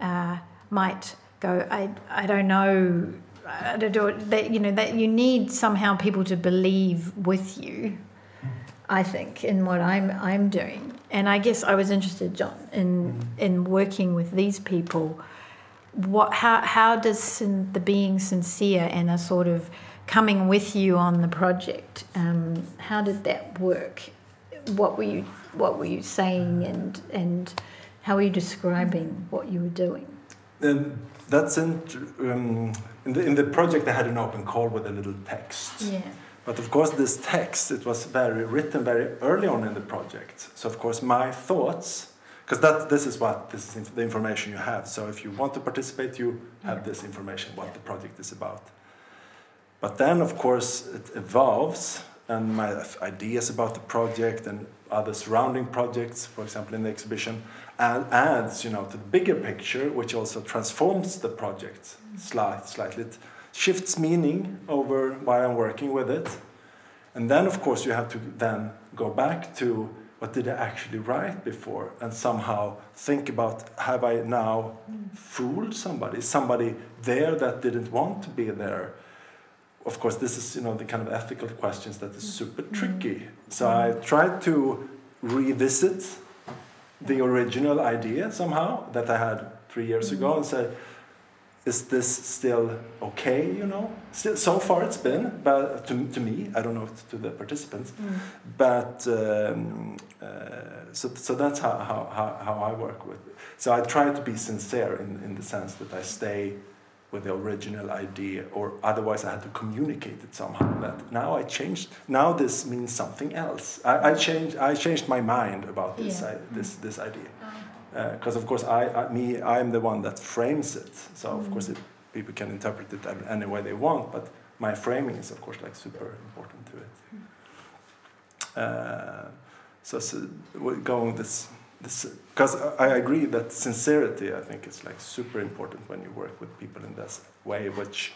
S4: uh, might go, I, I don't know, I don't know, that, you know, that you need somehow people to believe with you, I think, in what I'm, I'm doing. And I guess I was interested, John, in, in working with these people. What, how, how does sin, the being sincere and a sort of coming with you on the project, um, how did that work? What were you, what were you saying and, and how were you describing what you were doing?
S1: Um, that's in, um, in, the, in the project I had an open call with a little text.
S4: Yeah.
S1: But of course, this text it was very written very early on in the project. So of course, my thoughts, because that this is what this is the information you have. So if you want to participate, you have this information what the project is about. But then, of course, it evolves, and my ideas about the project and other surrounding projects, for example, in the exhibition, adds, you know, to the bigger picture, which also transforms the project slight, slightly. It shifts meaning over why I'm working with it. And then, of course, you have to then go back to what did I actually write before and somehow think about have I now mm. fooled somebody? Is somebody there that didn't want to be there? Of course, this is you know the kind of ethical questions that is super tricky. So I tried to revisit the original idea somehow that I had three years mm ago and say, is this still okay? You know, still, so far it's been, but to, to me, I don't know to the participants, mm. but um, uh, so so that's how, how, how I work with. It. So I try to be sincere in, in the sense that I stay with the original idea, or otherwise I had to communicate it somehow. That now I changed. Now this means something else. I, I changed. I changed my mind about this yeah. I, this this idea. Because uh, of course I, I me I'm the one that frames it. So mm. of course it, people can interpret it any way they want. But my framing is of course like super important to it. Mm. Uh, so, so going this because I agree that sincerity, I think, is like super important when you work with people in this way, which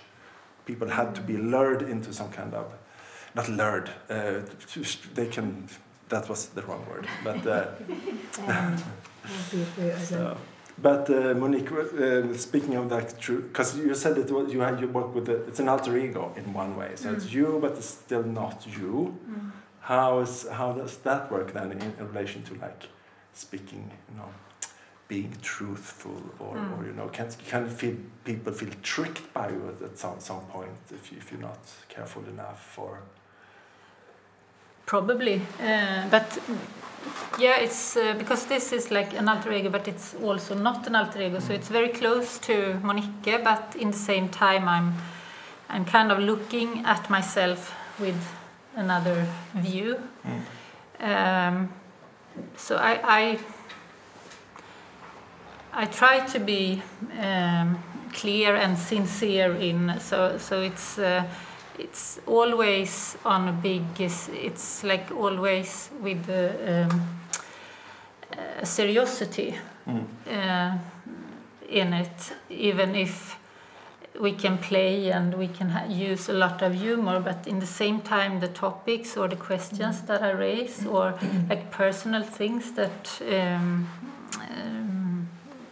S1: people had to be lured into some kind of, not lured, uh, they can, that was the wrong word, but. Uh, so, but uh, Monique, uh, speaking of that, true, because you said that you had you work with the, it's an alter ego in one way, so mm. it's you, but it's still not you. Mm. How is how does that work then in, in relation to like speaking, you know, being truthful, or, mm. or you know, can can feel people feel tricked by you at, some some point if you, if you're not careful enough, or
S3: probably, uh, but yeah, it's uh, because this is like an alter ego, but it's also not an alter ego, so it's very close to Monique, but in the same time, I'm I'm kind of looking at myself with another view. Mm. Um, so I, I, I try to be um, clear and sincere in so so it's uh, it's always on a big it's like always with um, a seriosity mm. uh, in it even if we can play and we can use a lot of humor, but in the same time, the topics or the questions that I raise, or like personal things that um, um,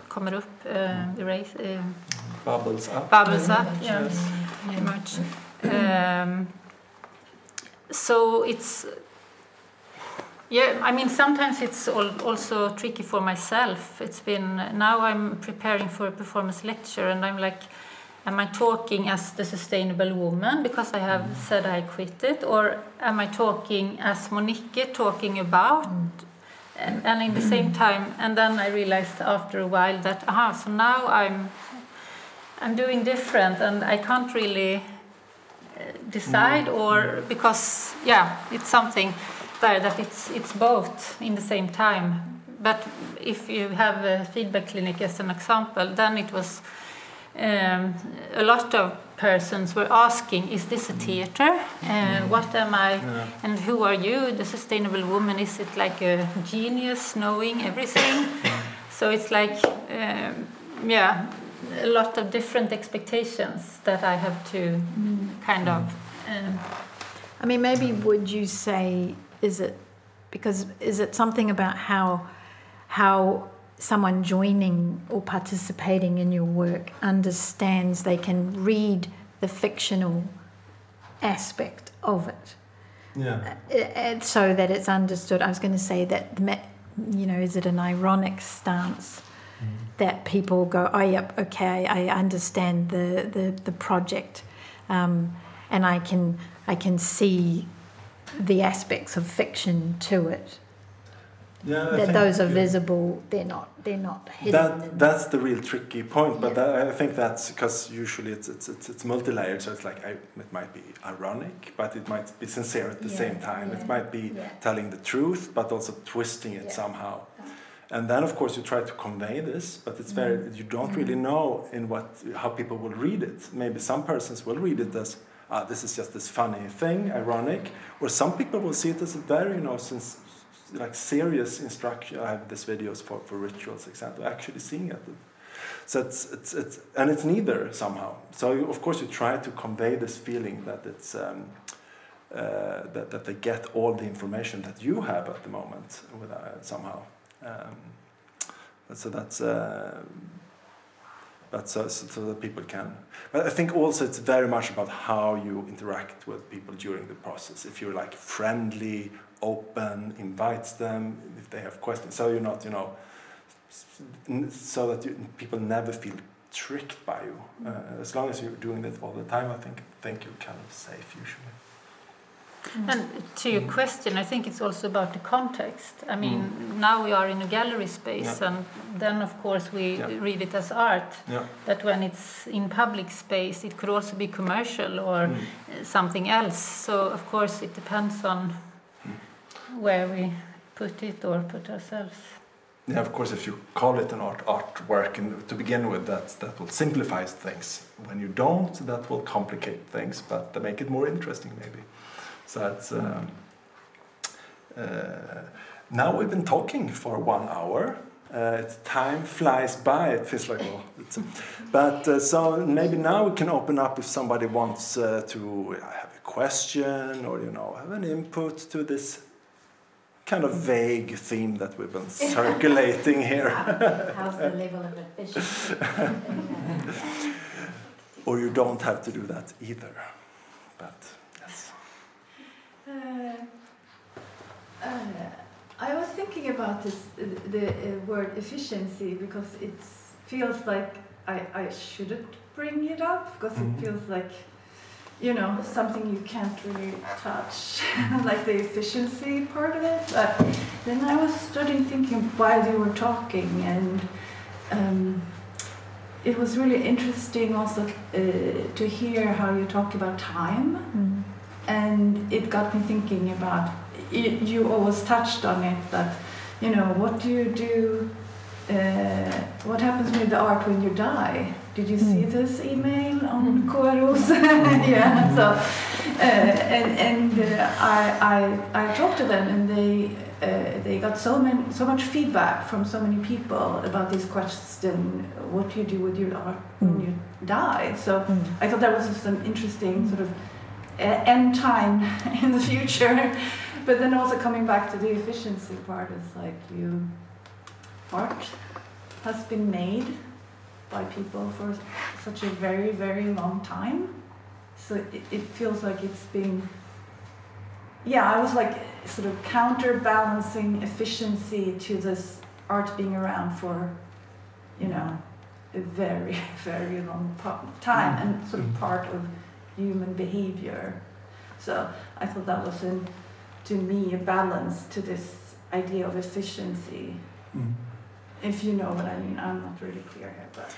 S3: kommer upp, uh, raise, uh,
S1: bubbles up,
S3: bubbles up, yes, very much. Um, so it's yeah, I mean, sometimes it's also tricky for myself. It's been now I'm preparing for a performance lecture, and I'm like am I talking as the sustainable woman because I have mm. said I quit it, or am I talking as Monique talking about? And, and in the same time, and then I realized after a while that aha, so now I'm I'm doing different, and I can't really uh, decide, mm. or because yeah, it's something there that it's it's both in the same time. But if you have a feedback clinic as an example, then it was um, a lot of persons were asking, "Is this a theater? Uh, what am I?
S1: Yeah.
S3: And who are you? The sustainable woman? Is it like a genius knowing everything?" so it's like, um, yeah, a lot of different expectations that I have to kind of. Um,
S4: I mean, maybe would you say is it because is it something about how how someone joining or participating in your work understands they can read the fictional aspect of it
S1: Yeah.
S4: Uh, uh, so that it's understood. I was going to say that you know, is it an ironic stance that people go, oh, yep, okay, I understand the the, the project, um, and I can I can see the aspects of fiction to it.
S1: Yeah,
S4: that those are visible. They're not. They're not hidden.
S1: That, that's the real tricky point, but
S4: Yeah.
S1: that, I think that's because usually it's, it's, it's, it's multi-layered, so it's like I, it might be ironic, but it might be sincere at the
S4: Yeah,
S1: same time. It might be telling the truth, but also twisting it somehow. And then, of course, you try to convey this, but it's very you don't really know in what how people will read it. Maybe some persons will read it as ah, this is just this funny thing, ironic, or some people will see it as a very you know since like serious instruction. I have these videos for, for rituals, example, actually seeing it. So it's, it's, it's and it's neither somehow. So you, of course you try to convey this feeling that it's um, uh, that, that they get all the information that you have at the moment with, uh, somehow. Um, so that's uh, so, so that people can. But I think also it's very much about how you interact with people during the process. If you're like friendly, open, invites them if they have questions. So you're not, you know, so that you, people never feel tricked by you. Uh, as long as you're doing that all the time, I think think you're kind of safe usually.
S3: And to your question, I think it's also about the context. I mean, now we are in a gallery space,
S1: Yeah.
S3: and then of course we
S1: Yeah.
S3: read it as art.
S1: Yeah.
S3: But when it's in public space, it could also be commercial or
S1: Mm.
S3: something else. So of course it depends on where we put it or put ourselves.
S1: Yeah, of course, if you call it an art artwork and to begin with, that that will simplify things. When you don't, that will complicate things, but to make it more interesting, maybe. So it's um, uh, now we've been talking for one hour. Uh, time flies by. It feels like it's, but uh, so maybe now we can open up if somebody wants uh, to have a question or you know have an input to this kind of vague theme that we've been circulating here.
S4: How's the level of efficiency?
S1: or you don't have to do that either. But yes.
S5: Uh, uh, I was thinking about this, uh, the uh, word efficiency because it feels like I, I shouldn't bring it up because
S1: Mhm.
S5: it feels like, you know, something you can't really touch, like the efficiency part of it. But then I was starting thinking while you were talking, and um, it was really interesting also uh, to hear how you talk about time
S4: Mm.
S5: and it got me thinking about you, you always touched on it that you know what do you do uh, what happens with the art when you die did you see
S4: Mm.
S5: this email on KRO's yeah so uh, and and uh, I, I I talked to them and they uh, they got so many so much feedback from so many people about this question what do you do with your art when
S4: Mm.
S5: you die so
S4: Mm.
S5: I thought that was just an interesting sort of uh, end time in the future. But then also coming back to the efficiency part is like you, art has been made by people for such a very, very long time. So it, it feels like it's been, yeah, I was like sort of counterbalancing efficiency to this art being around for, you know, a very, very long time mm. and sort of mm. part of human behavior. So I thought that was, in, to me, a balance to this idea of efficiency. Mm. If you know what I mean, I'm not really clear here, but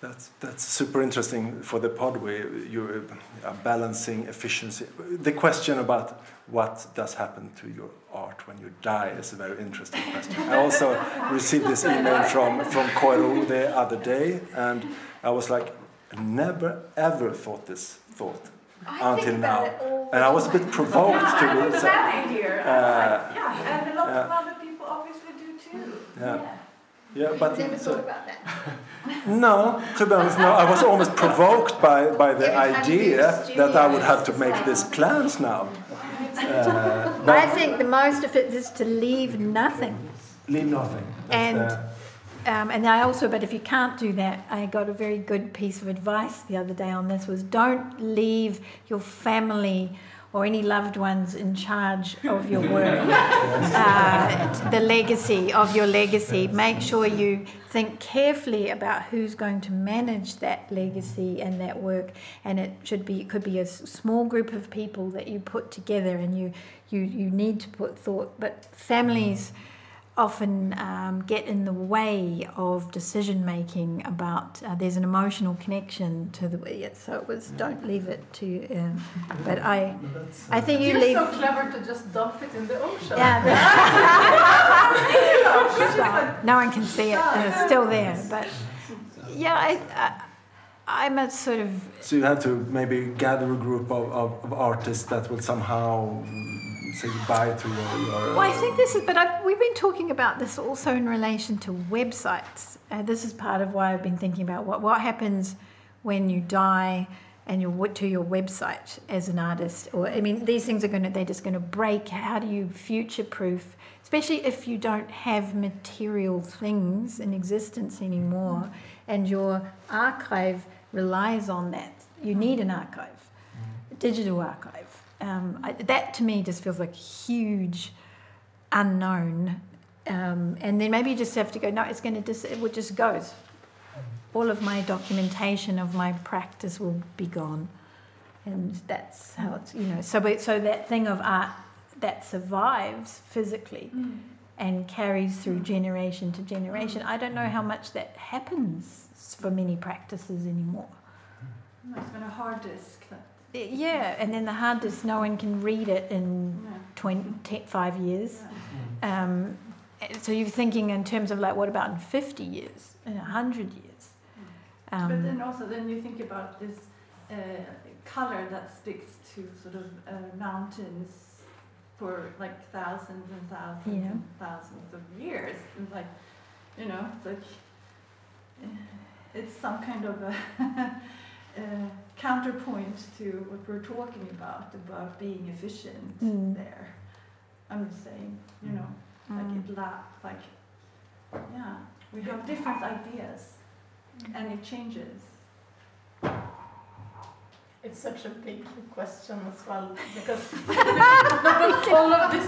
S1: That's that's super interesting for the pod. Where you are balancing efficiency. The question about what does happen to your art when you die is a very interesting question. I also received this email from from Koiru the other day, and I was like, never ever thought this thought
S2: I
S1: until now,
S2: it all the
S1: and I was a bit provoked
S5: yeah,
S1: to
S5: I
S1: do so.
S5: standing here. and like,
S1: Uh,
S5: yeah, and a lot of other people obviously do too.
S1: Yeah. Yeah, but
S2: Never
S1: so-
S2: thought about that.
S1: No, to be honest, no. I was almost provoked by, by the
S2: Every
S1: idea that I would have to make
S2: it's
S1: these plans now. Uh,
S4: I think the most of it is to leave nothing.
S1: leave nothing. That's
S4: And-
S1: the-
S4: Um, and I also, but if you can't do that, I got a very good piece of advice the other day on this was don't leave your family or any loved ones in charge of your work, uh, the legacy of your legacy. Make sure you think carefully about who's going to manage that legacy and that work. And it should be, it could be a small group of people that you put together and you, you, you need to put thought. But families, often um, get in the way of decision making about uh, there's an emotional connection to the yeah, so it was don't leave it to um, but I I think you
S6: You're
S4: leave
S6: so clever to just dump it in the ocean.
S4: yeah but- no one can see it and it's still there but yeah I, I I'm a sort of
S1: So you have to maybe gather a group of, of, of artists that will somehow say goodbye to your. your
S4: Well, I think this is, but I've, we've been talking about this also in relation to websites. Uh, this is part of why I've been thinking about what, what happens when you die and you're to your website as an artist. Or I mean, these things are going to they're just going to break. How do you future proof, especially if you don't have material things in existence anymore, and your archive relies on that. You need an archive, a digital archive. Um, I, that to me just feels like a huge unknown. Um, and then maybe you just have to go, no, it's going to just, it just goes. All of my documentation of my practice will be gone. And that's how it's, you know, so, but- so that thing of art that survives physically and carries through generation to generation, I don't know how much that happens for many practices anymore.
S5: It's been a hard disk.
S4: Yeah, and then the hard disk, no one can read it in
S5: yeah.
S4: 20, te- five years.
S5: Yeah.
S4: Um, so you're thinking in terms of like, what about in 50 years, in 100 years?
S5: but then
S4: Um,
S5: also, then you think about this uh, color that sticks to sort of uh, mountains for like thousands and thousands
S4: Yeah.
S5: and thousands of years. And like, you know, it's like it's some kind of a counterpoint to what we're talking about about being efficient
S4: Mm.
S5: there. I'm just saying, you know, like
S4: mm.
S5: it la- like yeah, we have different ideas, and it changes.
S6: It's such a big question as well because all of this,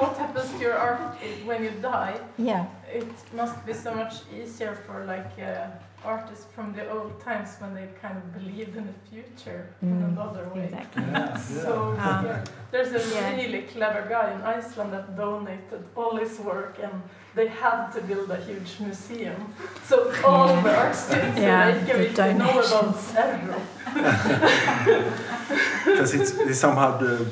S6: what happens to your art when you die?
S4: yeah,
S6: It must be so much easier for like uh, artists from the old times when they kind of believed in the future in
S4: Mm,
S6: another way.
S4: exactly.
S1: Yeah,
S6: So yeah, there's a
S4: Yeah.
S6: really clever guy in Iceland that donated all his work and they had to build a huge museum. So all the art students
S4: Yeah,
S6: in Reykjavik
S4: the
S6: know about
S4: donations.
S6: Erro.
S1: Because it's, they somehow the,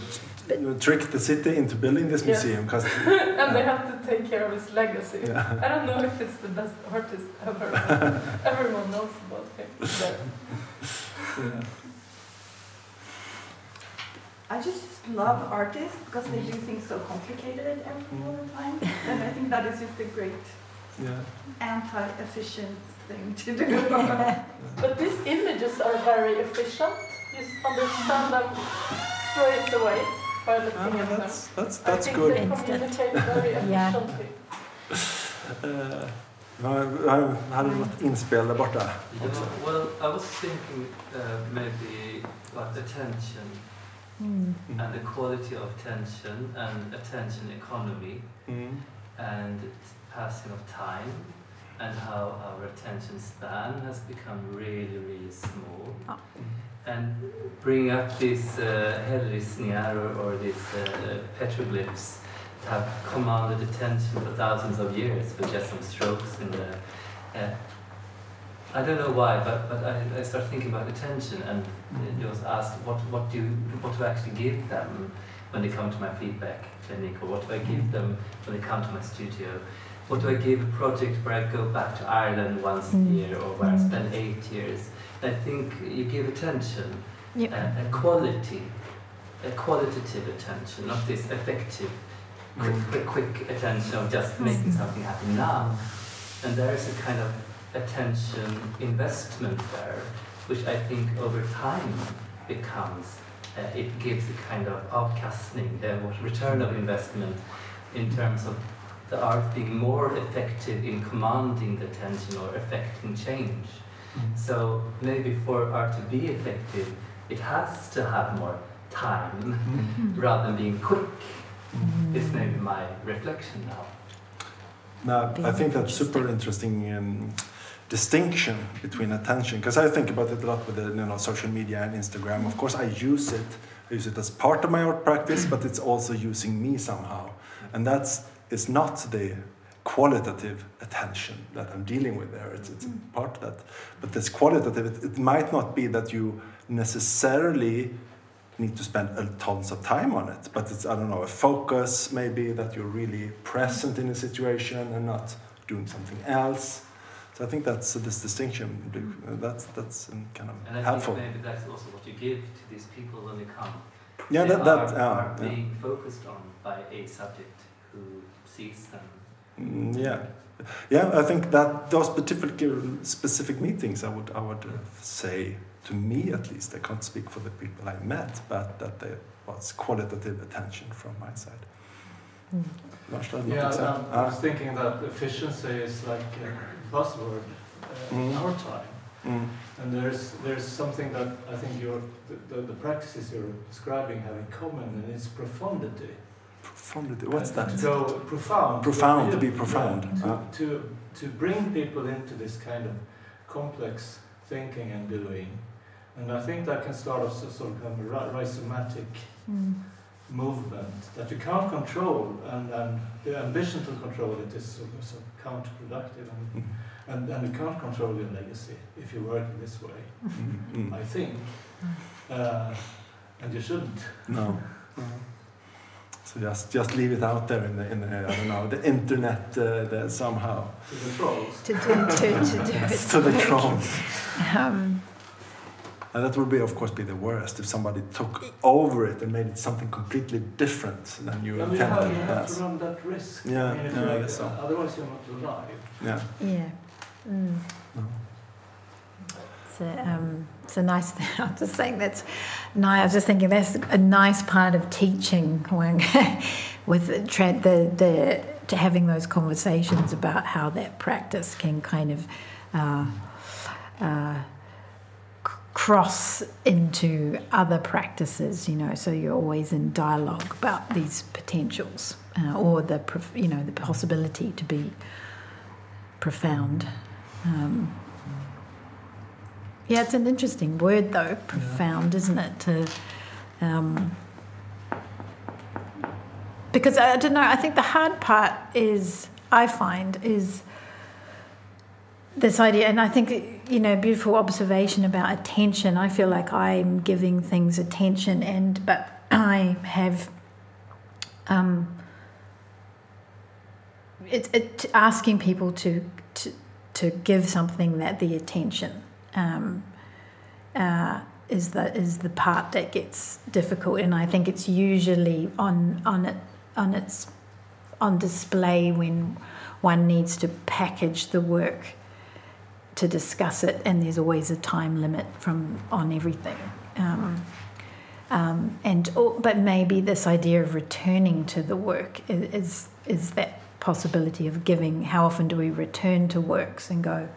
S1: tricked the city into building this museum. Because
S6: and they have to take care of his legacy.
S1: yeah.
S6: I don't know if it's the best artist ever. Everyone knows about him. there.
S1: yeah.
S5: I just love artists because they do things so complicated every all the mm-hmm. time, and I think that is just a great
S1: yeah.
S5: anti-efficient thing to do.
S6: But these images are very efficient. You s- understand them straight away by
S1: Ah,
S6: looking at them.
S1: that's that's
S6: I think
S1: good.
S6: they communicate very
S4: Yeah.
S6: efficiently.
S1: Uh, jag hade något inspel där borta.
S7: Yeah, well, I was thinking uh, maybe about attention
S4: Mm.
S7: and the quality of attention and attention economy
S1: Mm.
S7: and passing of time and how our attention span has become really, really small.
S4: Ah.
S7: And bring up these uh, hällristningar or, or these uh, petroglyphs that have commanded attention for thousands of years with just some strokes in the uh, I don't know why, but, but I, I start thinking about attention and was asked what, what do you, what do I actually give them when they come to my feedback clinic or what do I give them when they come to my studio? What do I give a project where I go back to Ireland once a
S4: Mm.
S7: year or where I spend eight years? I think you give attention,
S4: Yep.
S7: a, a quality, a qualitative attention, not this effective, quick,
S1: Mm.
S7: quick, quick attention of just making something happen now. And there is a kind of attention investment there, which I think over time becomes, uh, it gives a kind of outcasting, uh, return of investment in terms of the art being more effective in commanding the attention or affecting change. Mm-hmm. So maybe for art to be effective, it has to have more time mm-hmm. rather than being quick. Mm-hmm. Is maybe my reflection now.
S1: Now, I think that's super interesting um, distinction between attention because I think about it a lot with the you know social media and Instagram. Of course, I use it. I use it as part of my art practice, but it's also using me somehow, and that's it's not the qualitative attention that I'm dealing with there. It's, it's a part of that, but this qualitative. It, it might not be that you necessarily need to spend a tons of time on it but it's i don't know a focus maybe that you're really present in a situation and not doing something else so i think that's uh, this distinction uh, that's that's um, kind
S7: And I
S1: helpful
S7: think maybe that's also what you give to these people when they come.
S1: yeah
S7: they
S1: that that
S7: are,
S1: yeah,
S7: are
S1: yeah.
S7: being focused on by a subject who sees them.
S1: Mm, yeah yeah i think that those specific specific meetings i would i would uh, say to me at least i can't speak for the people i met but that there was qualitative attention from my side
S4: Mm.
S8: Yeah,
S1: exempel?
S8: I was thinking that efficiency is like a buzzword uh, in
S1: Mm.
S8: our time.
S1: Mm.
S8: And there's there's something that I think your the, the, the practices you're describing have in common, and it's profundity.
S1: Profundity. What's that?
S8: To go profound.
S1: Profound, to
S8: Yeah,
S1: be profound.
S8: yeah, to,
S1: Ah.
S8: to to bring people into this kind of complex thinking and doing, and I think that can start a sort of a ri- rhizomatic
S4: Mm.
S8: movement that you can't control, and, and the ambition to control it is sort of, sort of counterproductive, and,
S1: Mm.
S8: and, and you can't control your legacy if you work in this way,
S1: Mm, mm.
S8: I think. Uh, and you shouldn't.
S1: No. no. So just just leave it out there in the in the, I don't know the internet uh, the, somehow
S8: To the trolls.
S4: To do, to, to do it.
S1: to the trolls.
S4: Um,
S1: And that would be of course be the worst if somebody took over it and made it something completely different than you
S8: I mean, you have,
S1: intended.
S8: you have to run that risk.
S1: Yeah,
S8: I mean,
S1: yeah, I guess so.
S8: Otherwise, you're not alive.
S1: Yeah.
S4: yeah. Mm.
S1: No.
S4: It's a, um, it's a nice thing. I'm just saying that's. I was just thinking that's a nice part of teaching with the, the, the to having those conversations about how that practice can kind of uh, uh, cross into other practices. You know, so you're always in dialogue about these potentials uh, or the you know the possibility to be profound. Um, yeah, it's an interesting word though, profound, isn't it? To, um, because I, I don't know. I think the hard part is I find is this idea, and I think you know, beautiful observation about attention. I feel like I'm giving things attention, and but I have. Um, it's it, asking people to, to to give something that the attention um, uh, is the is the part that gets difficult, and I think it's usually on on it on its on display when one needs to package the work to discuss it, and there's always a time limit from on everything. Um, um, and or, but maybe this idea of returning to the work is is, is that possibility of giving. How often do we return to works and go?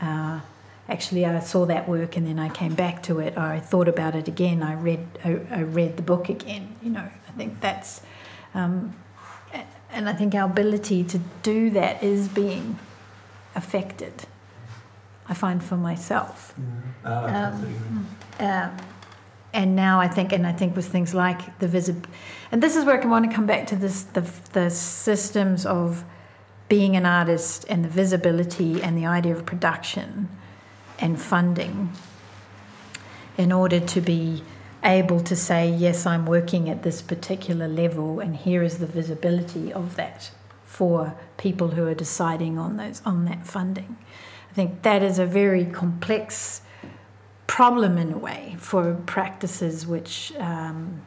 S4: Uh, actually, I saw that work and then I came back to it. I thought about it again. I read I, I read the book again. You know, I think that's. Um, and I think our ability to do that is being affected. I find for myself.
S1: Ah,
S4: Um, Um, and now I think, and I think with things like the visib, and this is where I want to come back to this the the systems of being an artist and the visibility and the idea of production and funding in order to be able to say, yes, I'm working at this particular level, and here is the visibility of that for people who are deciding on those on that funding. I think that is a very complex problem in a way for practices which um,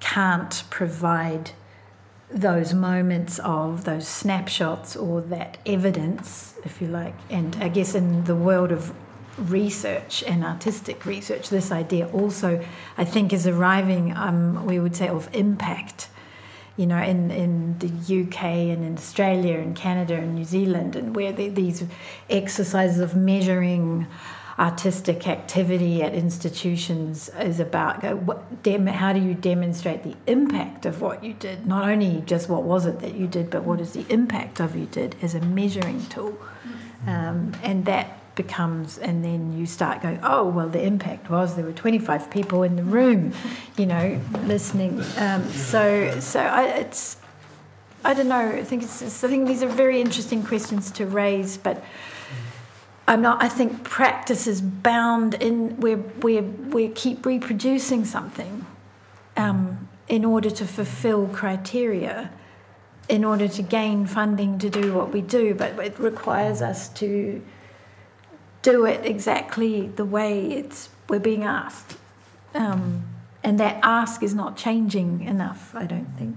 S4: can't provide those moments of those snapshots or that evidence, if you like. And I guess in the world of research and artistic research, this idea also, I think, is arriving, um, we would say, of impact. You know, in, in the UK and in Australia and Canada and New Zealand, and where the, these exercises of measuring artistic activity at institutions is about how do you demonstrate the impact of what you did, not only just what was it that you did, but what is the impact of you did as a measuring tool. Um, and that becomes, and then you start going, oh, well, the impact was there were 25 people in the room, you know, listening. Um, so, so I, it's, I don't know. I think it's, I think these are very interesting questions to raise, but I'm not. I think practice is bound in. We we we keep reproducing something, um, in order to fulfil criteria, in order to gain funding to do what we do. But it requires us to do it exactly the way it's we're being asked, um, and that ask is not changing enough. I don't think.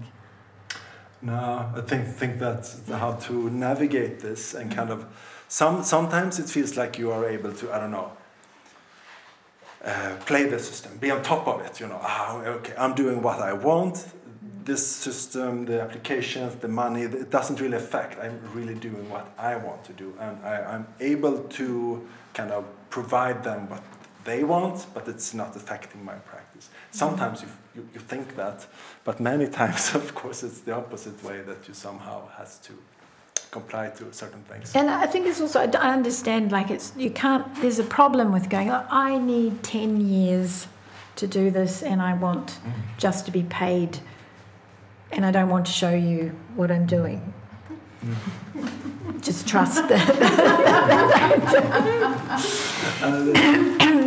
S1: No, I think think that's how to navigate this and kind of some, sometimes it feels like you are able to, I don't know, uh, play the system, be on top of it. You know, ah, okay, I'm doing what I want. This system, the applications, the money, it doesn't really affect. I'm really doing what I want to do, and I, I'm able to kind of provide them what they want, but it's not affecting my practice. Sometimes you, you, you think that, but many times, of course, it's the opposite way that you somehow has to comply to certain things.
S4: And I think it's also I understand like it's you can't. There's a problem with going. Oh, I need ten years to do this, and I want mm. just to be paid, and I don't want to show you what I'm doing. Mm. Just trust that.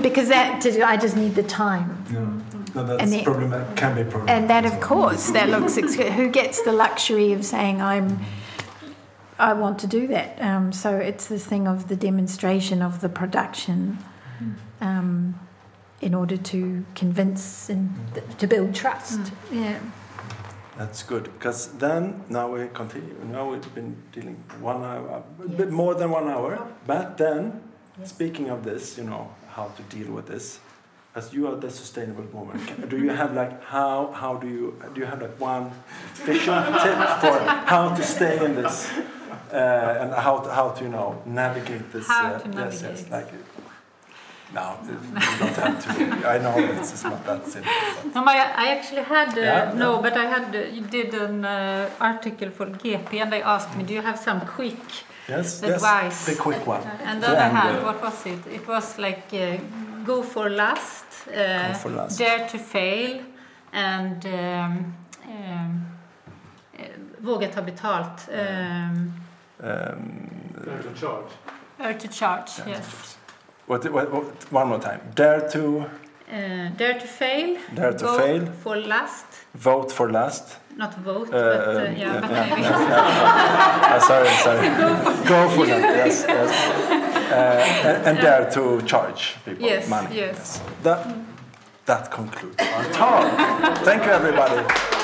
S4: because that I just need the time.
S1: Yeah. No, that's and problem, can be problem.
S4: And that, of course, that looks. Who gets the luxury of saying I'm I want to do that. Um, so it's this thing of the demonstration of the production um, in order to convince and th- to build trust. Mm. Yeah.
S1: That's good because then now we continue. Now we've been dealing one hour, a bit more than one hour. But then, yes. speaking of this, you know how to deal with this. As you are the sustainable woman, do you have like how how do you do you have like one vision tip for how to stay in this uh, and how to, how to you know navigate this.
S3: How uh, to navigate.
S1: Yes, yes, like, no, you don't have to. I know it's not that simple.
S3: No, I, I actually had uh, yeah, no, yeah. but I had you did an uh, article for GP, and they asked me, do you have some quick
S1: yes,
S3: advice?
S1: Yes, the quick one.
S3: And then I had what was it? It was like uh, go for last,
S1: go for last,
S3: dare to fail, and um, um, våga ta betalt. Um,
S8: um, to charge.
S3: Dare to charge, Dare yes.
S1: What, what, what, one more time. Dare to.
S3: Uh, dare to fail.
S1: Dare to fail.
S3: For last.
S1: Vote for last.
S3: Not vote, uh, but uh, yeah, yeah, but
S1: maybe. Yeah, yeah, uh, sorry, sorry. Go for that. Yes, yes. Uh, and, and dare to charge people
S3: yes,
S1: money.
S3: Yes. yes.
S1: That that concludes our talk. Thank you, everybody.